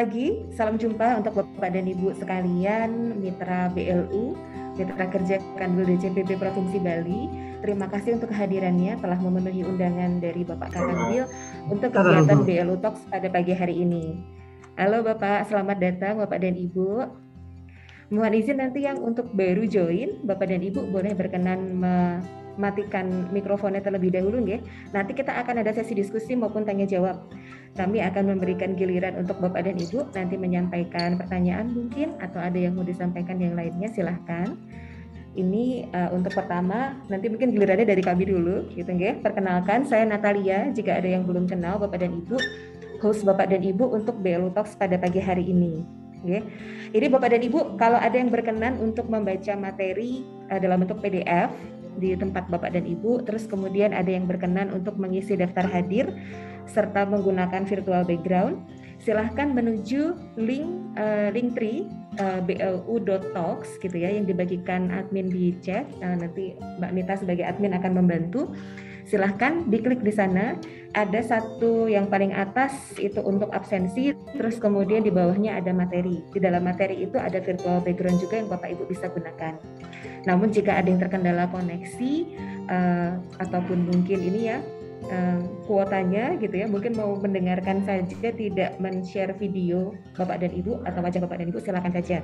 pagi, salam jumpa untuk Bapak dan Ibu sekalian, mitra BLU, mitra kerja Kanwil DCPP Provinsi Bali. Terima kasih untuk kehadirannya telah memenuhi undangan dari Bapak Kakanwil untuk kegiatan BLU Talks pada pagi hari ini. Halo Bapak, selamat datang Bapak dan Ibu. Mohon izin nanti yang untuk baru join, Bapak dan Ibu boleh berkenan mematikan mikrofonnya terlebih dahulu nggih. Nanti kita akan ada sesi diskusi maupun tanya jawab. Kami akan memberikan giliran untuk Bapak dan Ibu nanti menyampaikan pertanyaan mungkin atau ada yang mau disampaikan yang lainnya silahkan. Ini uh, untuk pertama, nanti mungkin gilirannya dari kami dulu, gitu nggih. Perkenalkan, saya Natalia. Jika ada yang belum kenal Bapak dan Ibu, host Bapak dan Ibu untuk BLU Talks pada pagi hari ini. Okay. Jadi Bapak dan Ibu, kalau ada yang berkenan untuk membaca materi uh, dalam bentuk PDF di tempat Bapak dan Ibu, terus kemudian ada yang berkenan untuk mengisi daftar hadir serta menggunakan virtual background, silahkan menuju link uh, link tree uh, eh, blu.talks gitu ya yang dibagikan admin di chat. Uh, nanti Mbak Mita sebagai admin akan membantu. Silahkan diklik di sana. Ada satu yang paling atas itu untuk absensi, terus kemudian di bawahnya ada materi. Di dalam materi itu ada virtual background juga yang Bapak Ibu bisa gunakan. Namun jika ada yang terkendala koneksi uh, ataupun mungkin ini ya uh, kuotanya gitu ya mungkin mau mendengarkan saja tidak men-share video Bapak dan Ibu atau wajah Bapak dan Ibu silakan saja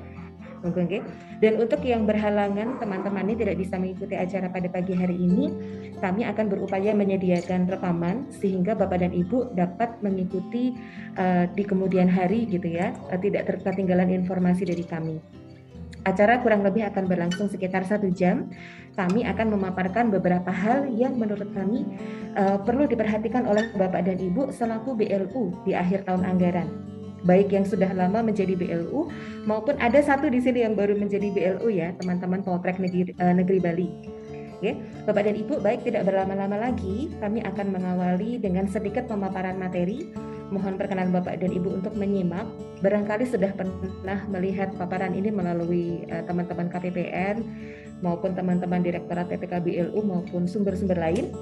Okay. Dan untuk yang berhalangan teman-teman ini tidak bisa mengikuti acara pada pagi hari ini, kami akan berupaya menyediakan rekaman sehingga Bapak dan Ibu dapat mengikuti uh, di kemudian hari gitu ya, uh, tidak terketinggalan informasi dari kami. Acara kurang lebih akan berlangsung sekitar satu jam. Kami akan memaparkan beberapa hal yang menurut kami uh, perlu diperhatikan oleh Bapak dan Ibu selaku BLU di akhir tahun anggaran. Baik yang sudah lama menjadi BLU maupun ada satu di sini yang baru menjadi BLU ya, teman-teman Polprek Negeri, uh, Negeri Bali. Oke, Bapak dan Ibu, baik tidak berlama-lama lagi, kami akan mengawali dengan sedikit pemaparan materi Mohon perkenan Bapak dan Ibu untuk menyimak. Barangkali sudah pernah melihat paparan ini melalui uh, teman-teman KPPN maupun teman-teman Direktorat PPKBLU maupun sumber-sumber lain.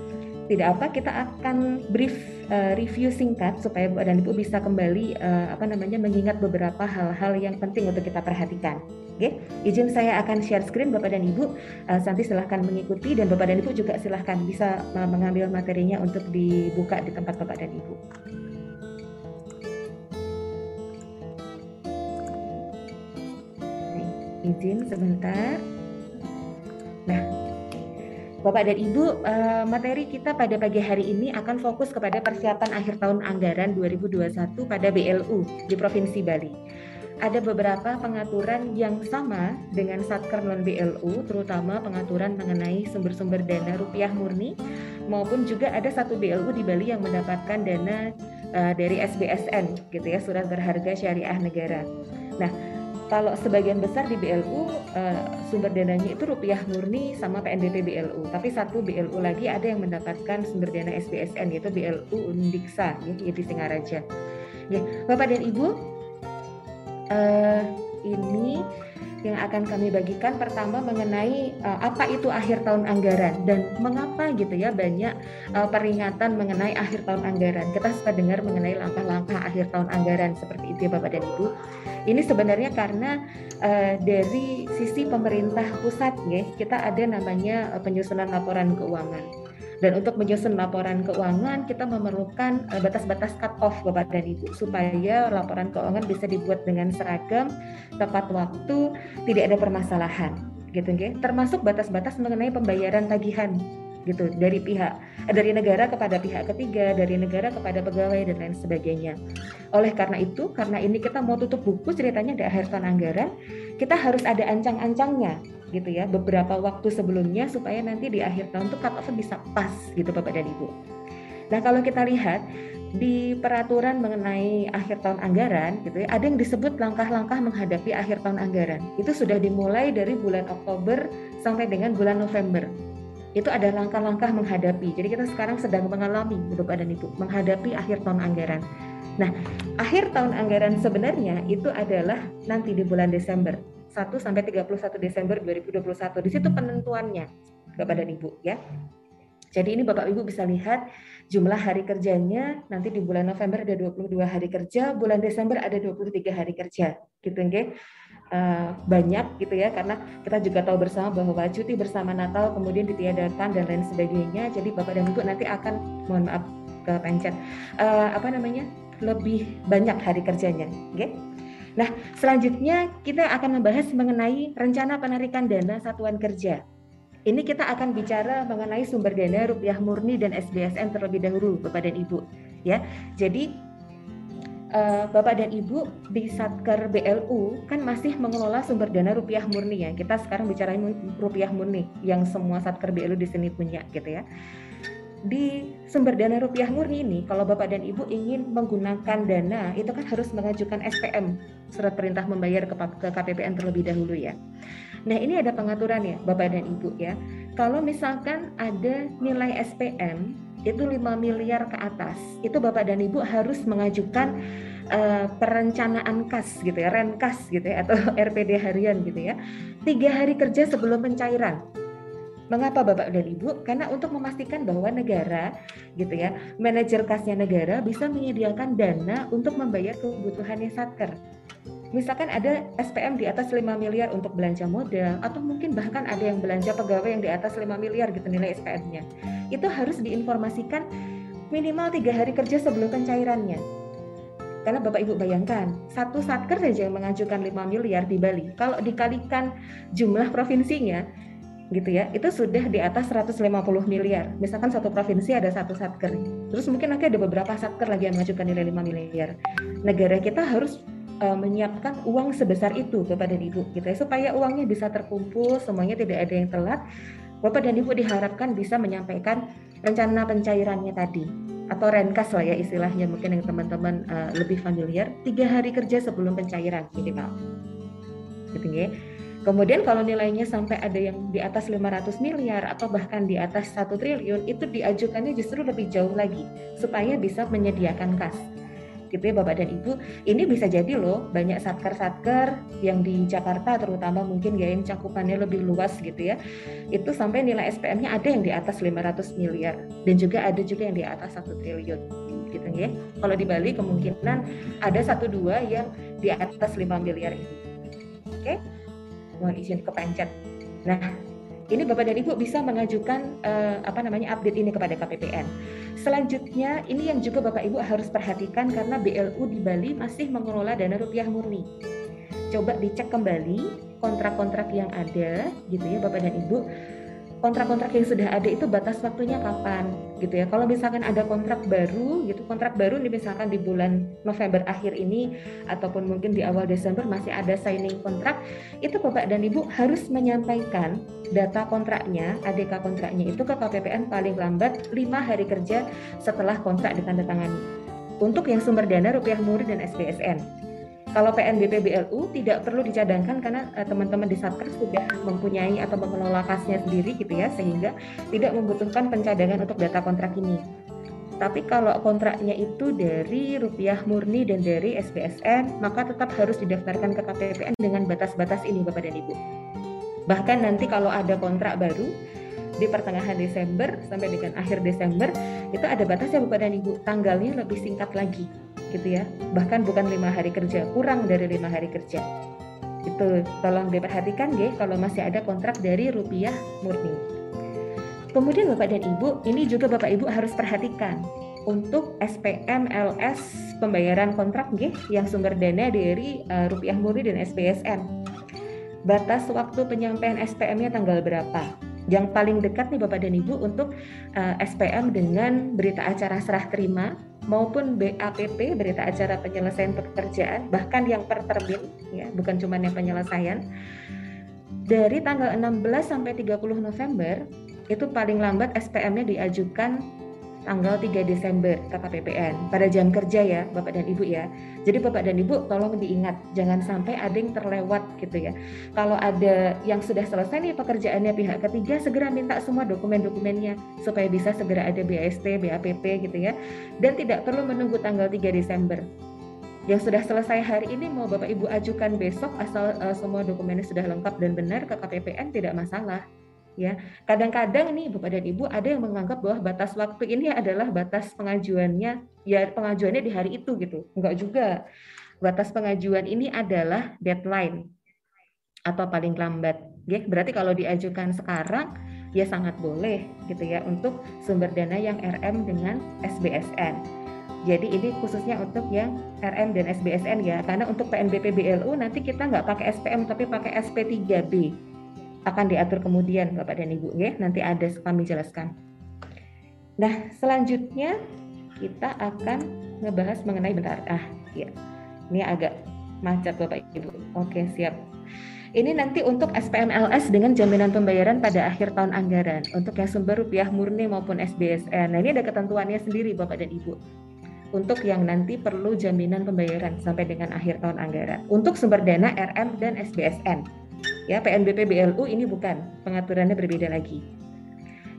Tidak apa, kita akan brief uh, review singkat supaya Bapak dan Ibu bisa kembali uh, apa namanya mengingat beberapa hal-hal yang penting untuk kita perhatikan. Oke, izin saya akan share screen Bapak dan Ibu. Uh, nanti silahkan mengikuti dan Bapak dan Ibu juga silahkan bisa mengambil materinya untuk dibuka di tempat Bapak dan Ibu. izin sebentar. Nah, Bapak dan Ibu, eh, materi kita pada pagi hari ini akan fokus kepada persiapan akhir tahun anggaran 2021 pada BLU di Provinsi Bali. Ada beberapa pengaturan yang sama dengan Satker non BLU, terutama pengaturan mengenai sumber-sumber dana rupiah murni, maupun juga ada satu BLU di Bali yang mendapatkan dana uh, dari SBSN, gitu ya, Surat Berharga Syariah Negara. Nah, kalau sebagian besar di BLU eh, sumber dananya itu rupiah murni sama PNBP BLU, tapi satu BLU lagi ada yang mendapatkan sumber dana SBSN yaitu BLU Undiksa ya, di Singaraja. Ya, Bapak dan Ibu, uh, ini yang akan kami bagikan pertama mengenai uh, apa itu akhir tahun anggaran dan mengapa gitu ya banyak uh, peringatan mengenai akhir tahun anggaran. Kita suka dengar mengenai langkah-langkah akhir tahun anggaran seperti itu ya Bapak dan Ibu. Ini sebenarnya karena uh, dari sisi pemerintah pusat ya, kita ada namanya penyusunan laporan keuangan. Dan untuk menyusun laporan keuangan kita memerlukan batas-batas cut off Bapak dan Ibu supaya laporan keuangan bisa dibuat dengan seragam, tepat waktu, tidak ada permasalahan gitu nggih. Termasuk batas-batas mengenai pembayaran tagihan gitu dari pihak dari negara kepada pihak ketiga, dari negara kepada pegawai dan lain sebagainya. Oleh karena itu, karena ini kita mau tutup buku ceritanya di akhir tahun anggaran, kita harus ada ancang-ancangnya gitu ya beberapa waktu sebelumnya supaya nanti di akhir tahun tuh cut off bisa pas gitu Bapak dan Ibu. Nah, kalau kita lihat di peraturan mengenai akhir tahun anggaran gitu ya, ada yang disebut langkah-langkah menghadapi akhir tahun anggaran. Itu sudah dimulai dari bulan Oktober sampai dengan bulan November itu ada langkah-langkah menghadapi. Jadi kita sekarang sedang mengalami, Bapak dan Ibu, menghadapi akhir tahun anggaran. Nah, akhir tahun anggaran sebenarnya itu adalah nanti di bulan Desember, 1 sampai 31 Desember 2021. Di situ penentuannya, Bapak dan Ibu ya. Jadi ini Bapak Ibu bisa lihat jumlah hari kerjanya nanti di bulan November ada 22 hari kerja, bulan Desember ada 23 hari kerja, gitu nggih. Uh, banyak gitu ya karena kita juga tahu bersama bahwa cuti bersama Natal kemudian ditiadakan dan lain sebagainya. Jadi Bapak dan Ibu nanti akan mohon maaf ke pencet uh, apa namanya lebih banyak hari kerjanya, oke? Okay? Nah selanjutnya kita akan membahas mengenai rencana penarikan dana satuan kerja. Ini kita akan bicara mengenai sumber dana rupiah murni dan SBSN terlebih dahulu, Bapak dan Ibu. Ya, jadi uh, Bapak dan Ibu di Satker BLU kan masih mengelola sumber dana rupiah murni ya. Kita sekarang bicara rupiah murni yang semua Satker BLU di sini punya gitu ya. Di sumber dana rupiah murni ini, kalau Bapak dan Ibu ingin menggunakan dana, itu kan harus mengajukan SPM, surat perintah membayar ke, KPPN terlebih dahulu ya. Nah ini ada pengaturan ya Bapak dan Ibu ya. Kalau misalkan ada nilai SPM itu 5 miliar ke atas, itu Bapak dan Ibu harus mengajukan uh, perencanaan kas gitu ya, renkas gitu ya, atau RPD harian gitu ya, tiga hari kerja sebelum pencairan. Mengapa Bapak dan Ibu? Karena untuk memastikan bahwa negara gitu ya, manajer kasnya negara bisa menyediakan dana untuk membayar kebutuhannya satker misalkan ada SPM di atas 5 miliar untuk belanja modal atau mungkin bahkan ada yang belanja pegawai yang di atas 5 miliar gitu nilai SPM-nya itu harus diinformasikan minimal tiga hari kerja sebelum pencairannya. Karena Bapak Ibu bayangkan satu satker saja yang mengajukan 5 miliar di Bali. Kalau dikalikan jumlah provinsinya gitu ya itu sudah di atas 150 miliar. Misalkan satu provinsi ada satu satker. Terus mungkin nanti ada beberapa satker lagi yang mengajukan nilai 5 miliar. Negara kita harus uh, menyiapkan uang sebesar itu kepada ibu gitu ya supaya uangnya bisa terkumpul semuanya tidak ada yang telat. Bapak dan Ibu diharapkan bisa menyampaikan rencana pencairannya tadi atau renkas lah ya istilahnya mungkin yang teman-teman uh, lebih familiar tiga hari kerja sebelum pencairan minimal. Gitu ya Kemudian kalau nilainya sampai ada yang di atas 500 miliar atau bahkan di atas satu triliun itu diajukannya justru lebih jauh lagi supaya bisa menyediakan kas gitu ya Bapak dan Ibu. Ini bisa jadi loh banyak satker-satker yang di Jakarta terutama mungkin ya yang cakupannya lebih luas gitu ya. Itu sampai nilai SPM-nya ada yang di atas 500 miliar dan juga ada juga yang di atas 1 triliun gitu ya. Kalau di Bali kemungkinan ada satu dua yang di atas 5 miliar ini. Oke. Mohon izin kepencet. Nah, ini Bapak dan Ibu bisa mengajukan uh, apa namanya update ini kepada KPPN. Selanjutnya ini yang juga Bapak Ibu harus perhatikan karena BLU di Bali masih mengelola dana rupiah murni. Coba dicek kembali kontrak-kontrak yang ada gitu ya Bapak dan Ibu kontrak-kontrak yang sudah ada itu batas waktunya kapan gitu ya. Kalau misalkan ada kontrak baru gitu, kontrak baru nih misalkan di bulan November akhir ini ataupun mungkin di awal Desember masih ada signing kontrak, itu Bapak dan Ibu harus menyampaikan data kontraknya, ADK kontraknya itu ke KPPN paling lambat 5 hari kerja setelah kontrak ditandatangani. Untuk yang sumber dana rupiah murni dan SBSN. Kalau PNBP BLU tidak perlu dicadangkan karena uh, teman-teman di Satker sudah mempunyai atau mengelola kasnya sendiri gitu ya sehingga tidak membutuhkan pencadangan untuk data kontrak ini. Tapi kalau kontraknya itu dari rupiah murni dan dari SBSN, maka tetap harus didaftarkan ke KPPN dengan batas-batas ini Bapak dan Ibu. Bahkan nanti kalau ada kontrak baru di pertengahan Desember sampai dengan akhir Desember itu ada batasnya Bapak dan Ibu, tanggalnya lebih singkat lagi gitu ya. Bahkan bukan lima hari kerja kurang dari lima hari kerja. Itu tolong diperhatikan ya kalau masih ada kontrak dari rupiah murni. Kemudian bapak dan ibu ini juga bapak ibu harus perhatikan untuk SPM LS pembayaran kontrak nggih yang sumber dana dari uh, rupiah murni dan SPSN batas waktu penyampaian SPM-nya tanggal berapa yang paling dekat nih Bapak dan Ibu untuk uh, eh, SPM dengan berita acara serah terima maupun BAPP berita acara penyelesaian pekerjaan bahkan yang per ya bukan cuma yang penyelesaian. Dari tanggal 16 sampai 30 November itu paling lambat SPM-nya diajukan tanggal 3 Desember KPPN pada jam kerja ya Bapak dan Ibu ya. Jadi Bapak dan Ibu tolong diingat jangan sampai ada yang terlewat gitu ya. Kalau ada yang sudah selesai nih pekerjaannya pihak ketiga segera minta semua dokumen-dokumennya supaya bisa segera ada BAST, BAPP gitu ya. Dan tidak perlu menunggu tanggal 3 Desember. Yang sudah selesai hari ini mau Bapak Ibu ajukan besok asal uh, semua dokumennya sudah lengkap dan benar ke KPPN tidak masalah ya. Kadang-kadang nih Bapak dan Ibu ada yang menganggap bahwa batas waktu ini adalah batas pengajuannya ya pengajuannya di hari itu gitu. Enggak juga. Batas pengajuan ini adalah deadline atau paling lambat. Ya, berarti kalau diajukan sekarang ya sangat boleh gitu ya untuk sumber dana yang RM dengan SBSN. Jadi ini khususnya untuk yang RM dan SBSN ya, karena untuk PNBP BLU nanti kita nggak pakai SPM tapi pakai SP3B akan diatur kemudian Bapak dan Ibu ya. Nanti ada kami jelaskan. Nah, selanjutnya kita akan ngebahas mengenai bentar. Ah, ya. Ini agak macet Bapak Ibu. Oke, siap. Ini nanti untuk SPMLS dengan jaminan pembayaran pada akhir tahun anggaran untuk yang sumber rupiah murni maupun SBSN. Nah, ini ada ketentuannya sendiri Bapak dan Ibu. Untuk yang nanti perlu jaminan pembayaran sampai dengan akhir tahun anggaran. Untuk sumber dana RM dan SBSN. Ya, PNBP BLU ini bukan, pengaturannya berbeda lagi.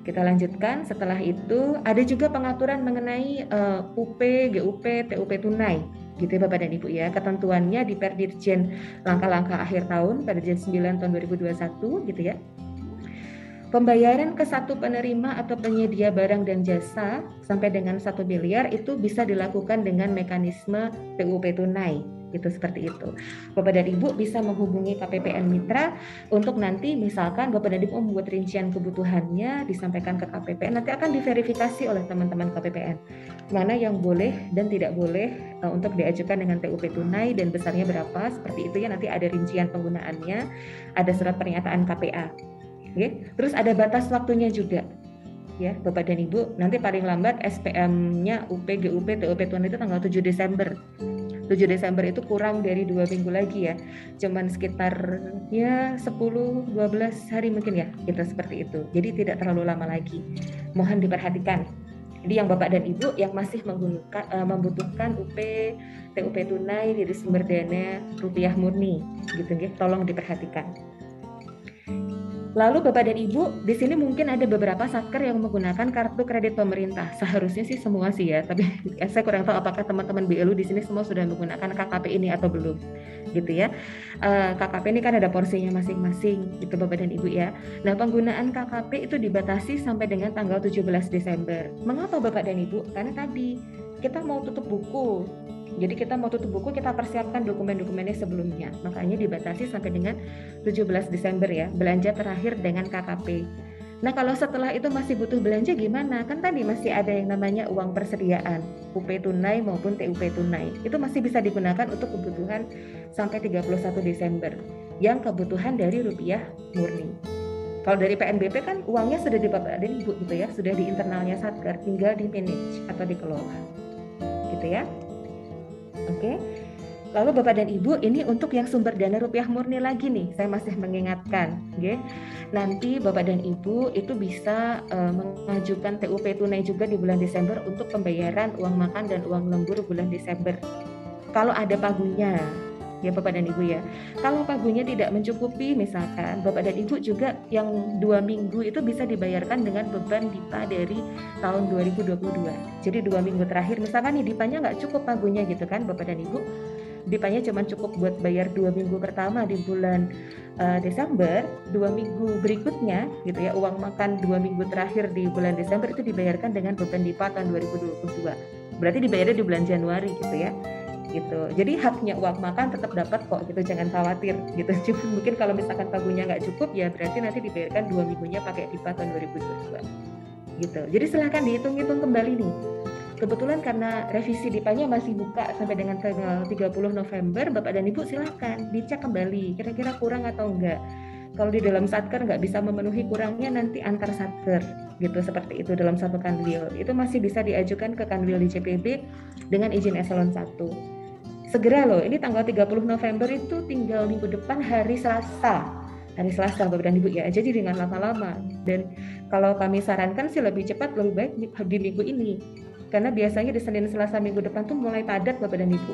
Kita lanjutkan, setelah itu ada juga pengaturan mengenai uh, UP, GUP, TUP tunai. Gitu ya Bapak dan Ibu ya. Ketentuannya di Perdirjen langkah-langkah akhir tahun, Perdirjen 9 tahun 2021 gitu ya. Pembayaran ke satu penerima atau penyedia barang dan jasa sampai dengan satu miliar itu bisa dilakukan dengan mekanisme TUP tunai gitu seperti itu. Bapak dan Ibu bisa menghubungi KPPN Mitra untuk nanti misalkan Bapak dan Ibu membuat rincian kebutuhannya disampaikan ke KPPN nanti akan diverifikasi oleh teman-teman KPPN mana yang boleh dan tidak boleh uh, untuk diajukan dengan TUP tunai dan besarnya berapa seperti itu ya nanti ada rincian penggunaannya ada surat pernyataan KPA. Oke, terus ada batas waktunya juga ya Bapak dan Ibu nanti paling lambat SPM-nya UP, GUP, TUP tunai itu tanggal 7 Desember 7 Desember itu kurang dari dua minggu lagi ya. Cuman sekitar ya 10-12 hari mungkin ya kita seperti itu. Jadi tidak terlalu lama lagi. Mohon diperhatikan. Jadi yang Bapak dan Ibu yang masih menggunakan, uh, membutuhkan UP, TUP tunai dari sumber dana rupiah murni, gitu ya, tolong diperhatikan. Lalu Bapak dan Ibu, di sini mungkin ada beberapa satker yang menggunakan kartu kredit pemerintah. Seharusnya sih semua sih ya, tapi saya kurang tahu apakah teman-teman BLU di sini semua sudah menggunakan KKP ini atau belum, gitu ya. Eh, KKP ini kan ada porsinya masing-masing, gitu Bapak dan Ibu ya. Nah penggunaan KKP itu dibatasi sampai dengan tanggal 17 Desember. Mengapa Bapak dan Ibu? Karena tadi kita mau tutup buku jadi kita mau tutup buku kita persiapkan dokumen-dokumennya sebelumnya. Makanya dibatasi sampai dengan 17 Desember ya, belanja terakhir dengan KKP. Nah kalau setelah itu masih butuh belanja gimana? Kan tadi masih ada yang namanya uang persediaan, UP tunai maupun TUP tunai. Itu masih bisa digunakan untuk kebutuhan sampai 31 Desember. Yang kebutuhan dari rupiah murni. Kalau dari PNBP kan uangnya sudah di Bapak dan Ibu gitu ya, sudah di internalnya Satker, tinggal di manage atau dikelola. Gitu ya. Oke. Lalu Bapak dan Ibu, ini untuk yang sumber dana rupiah murni lagi nih, saya masih mengingatkan, oke. Nanti Bapak dan Ibu itu bisa uh, mengajukan TUP tunai juga di bulan Desember untuk pembayaran uang makan dan uang lembur bulan Desember. Kalau ada pagunya, ya Bapak dan Ibu ya. Kalau pagunya tidak mencukupi misalkan Bapak dan Ibu juga yang dua minggu itu bisa dibayarkan dengan beban DIPA dari tahun 2022. Jadi dua minggu terakhir misalkan nih DIPA-nya nggak cukup pagunya gitu kan Bapak dan Ibu. DIPA-nya cuma cukup buat bayar dua minggu pertama di bulan uh, Desember, dua minggu berikutnya gitu ya uang makan dua minggu terakhir di bulan Desember itu dibayarkan dengan beban DIPA tahun 2022. Berarti dibayarnya di bulan Januari gitu ya gitu. Jadi haknya uang makan tetap dapat kok gitu, jangan khawatir gitu. Cuma mungkin kalau misalkan pagunya nggak cukup ya berarti nanti dibayarkan dua minggunya pakai DIPA tahun 2022 gitu. Jadi silahkan dihitung-hitung kembali nih. Kebetulan karena revisi DIPA-nya masih buka sampai dengan tanggal 30 November, Bapak dan Ibu silahkan dicek kembali kira-kira kurang atau enggak. Kalau di dalam satker nggak bisa memenuhi kurangnya nanti antar satker gitu seperti itu dalam satu kanwil itu masih bisa diajukan ke kanwil di CPB dengan izin eselon 1 segera loh ini tanggal 30 November itu tinggal minggu depan hari Selasa. Hari Selasa Bapak dan Ibu ya. Jadi dengan lama-lama. Dan kalau kami sarankan sih lebih cepat lebih baik di minggu ini. Karena biasanya di Senin Selasa minggu depan tuh mulai padat Bapak dan Ibu.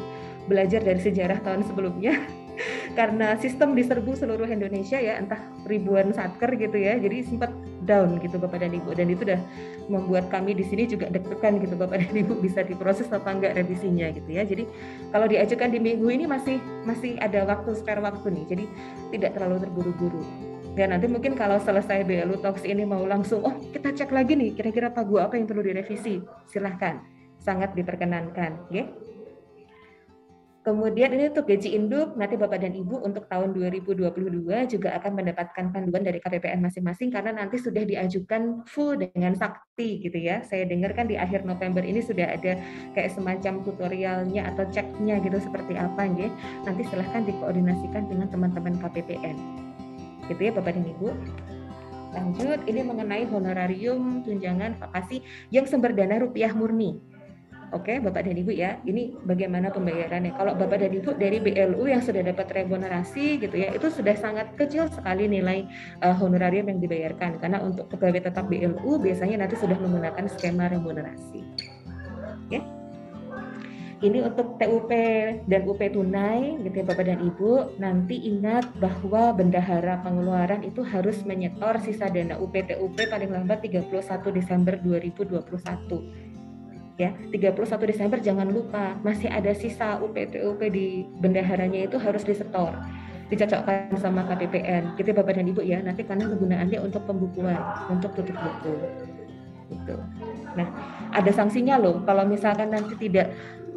Belajar dari sejarah tahun sebelumnya karena sistem diserbu seluruh Indonesia ya entah ribuan satker gitu ya jadi sempat down gitu Bapak dan Ibu dan itu udah membuat kami di sini juga deg-degan gitu Bapak dan Ibu bisa diproses apa enggak revisinya gitu ya jadi kalau diajukan di minggu ini masih masih ada waktu spare waktu nih jadi tidak terlalu terburu-buru Ya nanti mungkin kalau selesai BLU Talks ini mau langsung, oh kita cek lagi nih kira-kira pagu apa yang perlu direvisi. Silahkan, sangat diperkenankan. Ya. Kemudian ini untuk gaji induk, nanti Bapak dan Ibu untuk tahun 2022 juga akan mendapatkan panduan dari KPPN masing-masing karena nanti sudah diajukan full dengan sakti gitu ya. Saya dengar kan di akhir November ini sudah ada kayak semacam tutorialnya atau ceknya gitu seperti apa ya. Nanti silahkan dikoordinasikan dengan teman-teman KPPN. Gitu ya Bapak dan Ibu. Lanjut, ini mengenai honorarium tunjangan vakasi yang sumber dana rupiah murni. Oke, Bapak dan Ibu ya, ini bagaimana pembayarannya. Kalau Bapak dan Ibu dari BLU yang sudah dapat remunerasi gitu ya, itu sudah sangat kecil sekali nilai uh, honorarium yang dibayarkan. Karena untuk pegawai tetap BLU biasanya nanti sudah menggunakan skema remunerasi. Oke. Ini untuk TUP dan UP tunai gitu ya Bapak dan Ibu. Nanti ingat bahwa bendahara pengeluaran itu harus menyetor sisa dana UP TUP paling lambat 31 Desember 2021 ya 31 Desember jangan lupa masih ada sisa UPT-UP di bendaharanya itu harus disetor dicocokkan sama KPPN gitu Bapak dan Ibu ya nanti karena kegunaannya untuk pembukuan untuk tutup buku gitu. Nah ada sanksinya loh kalau misalkan nanti tidak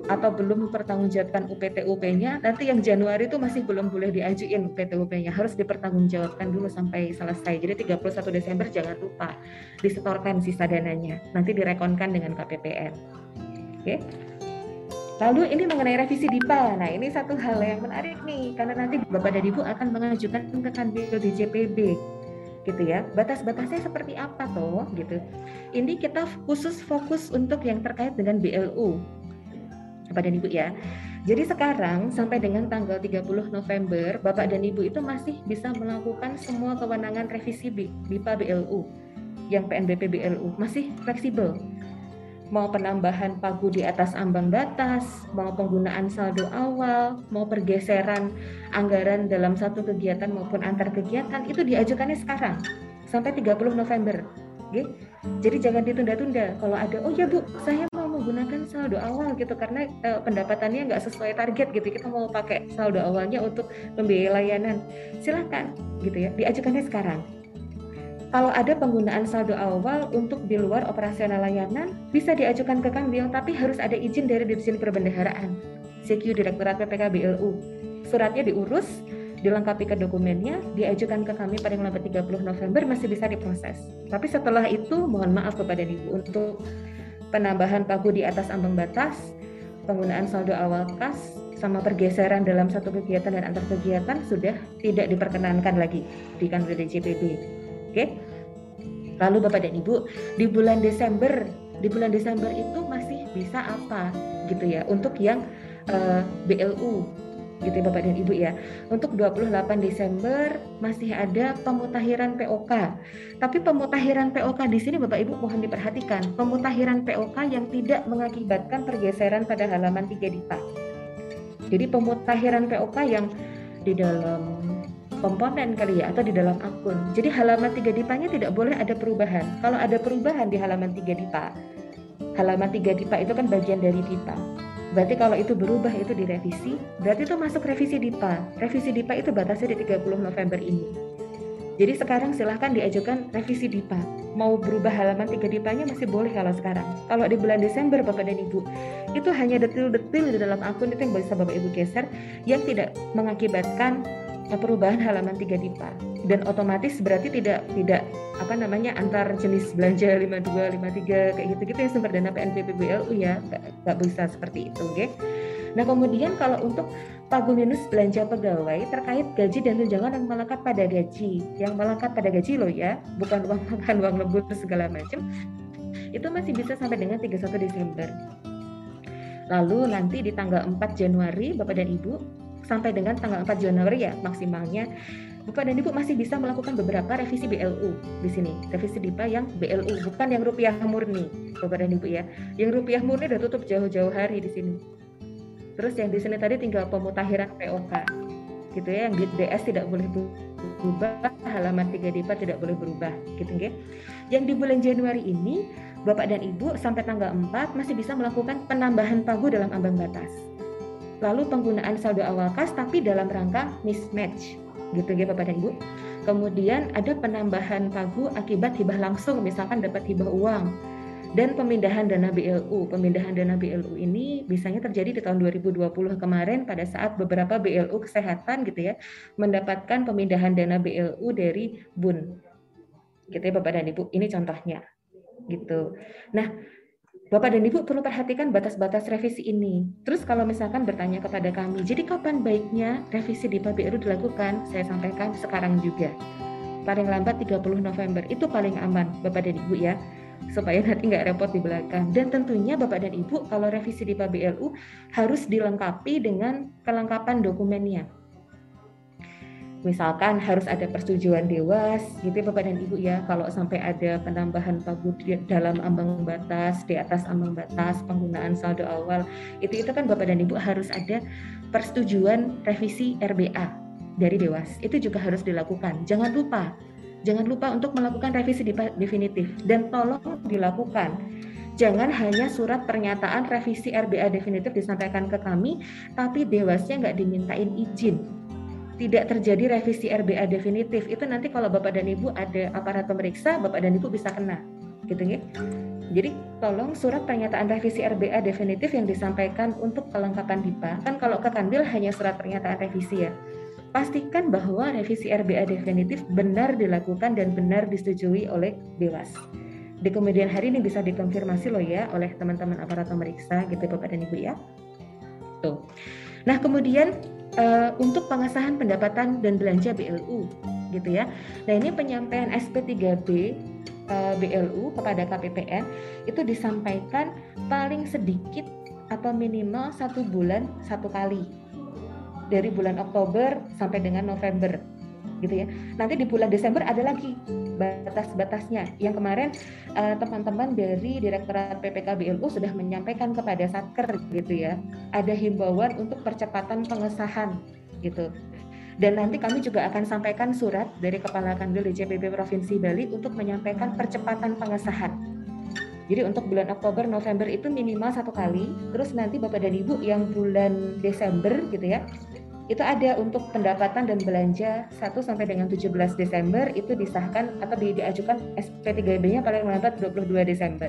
atau belum mempertanggungjawabkan UPT-UP-nya, nanti yang Januari itu masih belum boleh diajuin UPT-UP-nya, harus dipertanggungjawabkan dulu sampai selesai. Jadi 31 Desember jangan lupa disetorkan sisa dananya, nanti direkonkan dengan KPPN. Oke. Lalu ini mengenai revisi DIPA. Nah, ini satu hal yang menarik nih karena nanti Bapak dan Ibu akan mengajukan ke Kanwil DJPB gitu ya. Batas-batasnya seperti apa toh gitu. Ini kita khusus fokus untuk yang terkait dengan BLU Bapak dan Ibu ya. Jadi sekarang sampai dengan tanggal 30 November, Bapak dan Ibu itu masih bisa melakukan semua kewenangan revisi BIPA BLU yang PNBP BLU masih fleksibel. Mau penambahan pagu di atas ambang batas, mau penggunaan saldo awal, mau pergeseran anggaran dalam satu kegiatan maupun antar kegiatan itu diajukannya sekarang sampai 30 November. Oke? Jadi jangan ditunda-tunda. Kalau ada, oh ya Bu, saya menggunakan saldo awal gitu karena uh, pendapatannya nggak sesuai target gitu. Kita mau pakai saldo awalnya untuk membiayai layanan. Silahkan gitu ya diajukannya sekarang. Kalau ada penggunaan saldo awal untuk di luar operasional layanan bisa diajukan ke Kanwil tapi harus ada izin dari Dirjen Perbendaharaan CQ Direktorat PPK BLU suratnya diurus dilengkapi ke dokumennya, diajukan ke kami paling lambat 30 November masih bisa diproses. Tapi setelah itu mohon maaf kepada Ibu untuk penambahan pagu di atas ambang batas, penggunaan saldo awal kas, sama pergeseran dalam satu kegiatan dan antar kegiatan sudah tidak diperkenankan lagi di kantor DJPB. Oke. Lalu Bapak dan Ibu, di bulan Desember, di bulan Desember itu masih bisa apa gitu ya untuk yang uh, eh, BLU gitu ya Bapak dan Ibu ya. Untuk 28 Desember masih ada pemutahiran POK. Tapi pemutahiran POK di sini Bapak Ibu mohon diperhatikan, pemutahiran POK yang tidak mengakibatkan pergeseran pada halaman 3 DIPA. Jadi pemutahiran POK yang di dalam komponen kali ya atau di dalam akun. Jadi halaman 3 DIPA-nya tidak boleh ada perubahan. Kalau ada perubahan di halaman 3 DIPA, halaman 3 DIPA itu kan bagian dari DIPA Berarti kalau itu berubah itu direvisi, berarti itu masuk revisi DIPA. Revisi DIPA itu batasnya di 30 November ini. Jadi sekarang silahkan diajukan revisi DIPA. Mau berubah halaman 3 DIPA-nya masih boleh kalau sekarang. Kalau di bulan Desember Bapak dan Ibu, itu hanya detil-detil di dalam akun itu yang bisa Bapak Ibu geser yang tidak mengakibatkan perubahan halaman 3 DIPA dan otomatis berarti tidak tidak apa namanya antar jenis belanja 52 53 kayak gitu-gitu yang sumber dana PNBP BLU ya. Nggak bisa seperti itu oke? Nah kemudian kalau untuk pagu minus belanja pegawai terkait gaji dan tunjangan yang melekat pada gaji yang melekat pada gaji loh ya bukan uang makan uang lembut segala macam itu masih bisa sampai dengan 31 Desember. Lalu nanti di tanggal 4 Januari Bapak dan Ibu sampai dengan tanggal 4 Januari ya maksimalnya Bapak dan Ibu masih bisa melakukan beberapa revisi BLU di sini. Revisi DIPA yang BLU, bukan yang rupiah murni. Bapak dan Ibu ya. Yang rupiah murni udah tutup jauh-jauh hari di sini. Terus yang di sini tadi tinggal pemutakhiran POK. Gitu ya, yang DS tidak boleh berubah, halaman 3 DIPA tidak boleh berubah, gitu ya. Yang di bulan Januari ini, Bapak dan Ibu sampai tanggal 4 masih bisa melakukan penambahan pagu dalam ambang batas lalu penggunaan saldo awal kas tapi dalam rangka mismatch gitu ya Bapak dan Ibu. Kemudian ada penambahan pagu akibat hibah langsung, misalkan dapat hibah uang. Dan pemindahan dana BLU. Pemindahan dana BLU ini biasanya terjadi di tahun 2020 kemarin pada saat beberapa BLU kesehatan gitu ya mendapatkan pemindahan dana BLU dari BUN. Gitu ya Bapak dan Ibu. Ini contohnya. Gitu. Nah, Bapak dan Ibu perlu perhatikan batas-batas revisi ini. Terus kalau misalkan bertanya kepada kami, jadi kapan baiknya revisi di PBRU dilakukan? Saya sampaikan sekarang juga. Paling lambat 30 November, itu paling aman Bapak dan Ibu ya. Supaya nanti nggak repot di belakang. Dan tentunya Bapak dan Ibu kalau revisi di PBRU harus dilengkapi dengan kelengkapan dokumennya misalkan harus ada persetujuan dewas gitu ya Bapak dan Ibu ya. Kalau sampai ada penambahan pagu di dalam ambang batas di atas ambang batas penggunaan saldo awal itu itu kan Bapak dan Ibu harus ada persetujuan revisi RBA dari dewas. Itu juga harus dilakukan. Jangan lupa jangan lupa untuk melakukan revisi definitif. Dan tolong dilakukan. Jangan hanya surat pernyataan revisi RBA definitif disampaikan ke kami tapi dewasnya nggak dimintain izin tidak terjadi revisi RBA definitif itu nanti kalau Bapak dan Ibu ada aparat pemeriksa Bapak dan Ibu bisa kena gitu ya. Jadi tolong surat pernyataan revisi RBA definitif yang disampaikan untuk kelengkapan DIPA kan kalau ke Kanwil hanya surat pernyataan revisi ya. Pastikan bahwa revisi RBA definitif benar dilakukan dan benar disetujui oleh Dewas. Di kemudian hari ini bisa dikonfirmasi loh ya oleh teman-teman aparat pemeriksa gitu Bapak dan Ibu ya. Tuh. Nah, kemudian uh, untuk pengesahan pendapatan dan belanja BLU gitu ya. Nah, ini penyampaian SP3B uh, BLU kepada KPPN itu disampaikan paling sedikit atau minimal satu bulan satu kali dari bulan Oktober sampai dengan November gitu ya. Nanti di bulan Desember ada lagi batas-batasnya. Yang kemarin uh, teman-teman dari Direktorat PPK BLU sudah menyampaikan kepada Satker gitu ya. Ada himbauan untuk percepatan pengesahan gitu. Dan nanti kami juga akan sampaikan surat dari Kepala Kanwil DJPP Provinsi Bali untuk menyampaikan percepatan pengesahan. Jadi untuk bulan Oktober, November itu minimal satu kali. Terus nanti Bapak dan Ibu yang bulan Desember gitu ya, itu ada untuk pendapatan dan belanja 1 sampai dengan 17 Desember itu disahkan atau di, diajukan SP3B-nya paling lambat 22 Desember.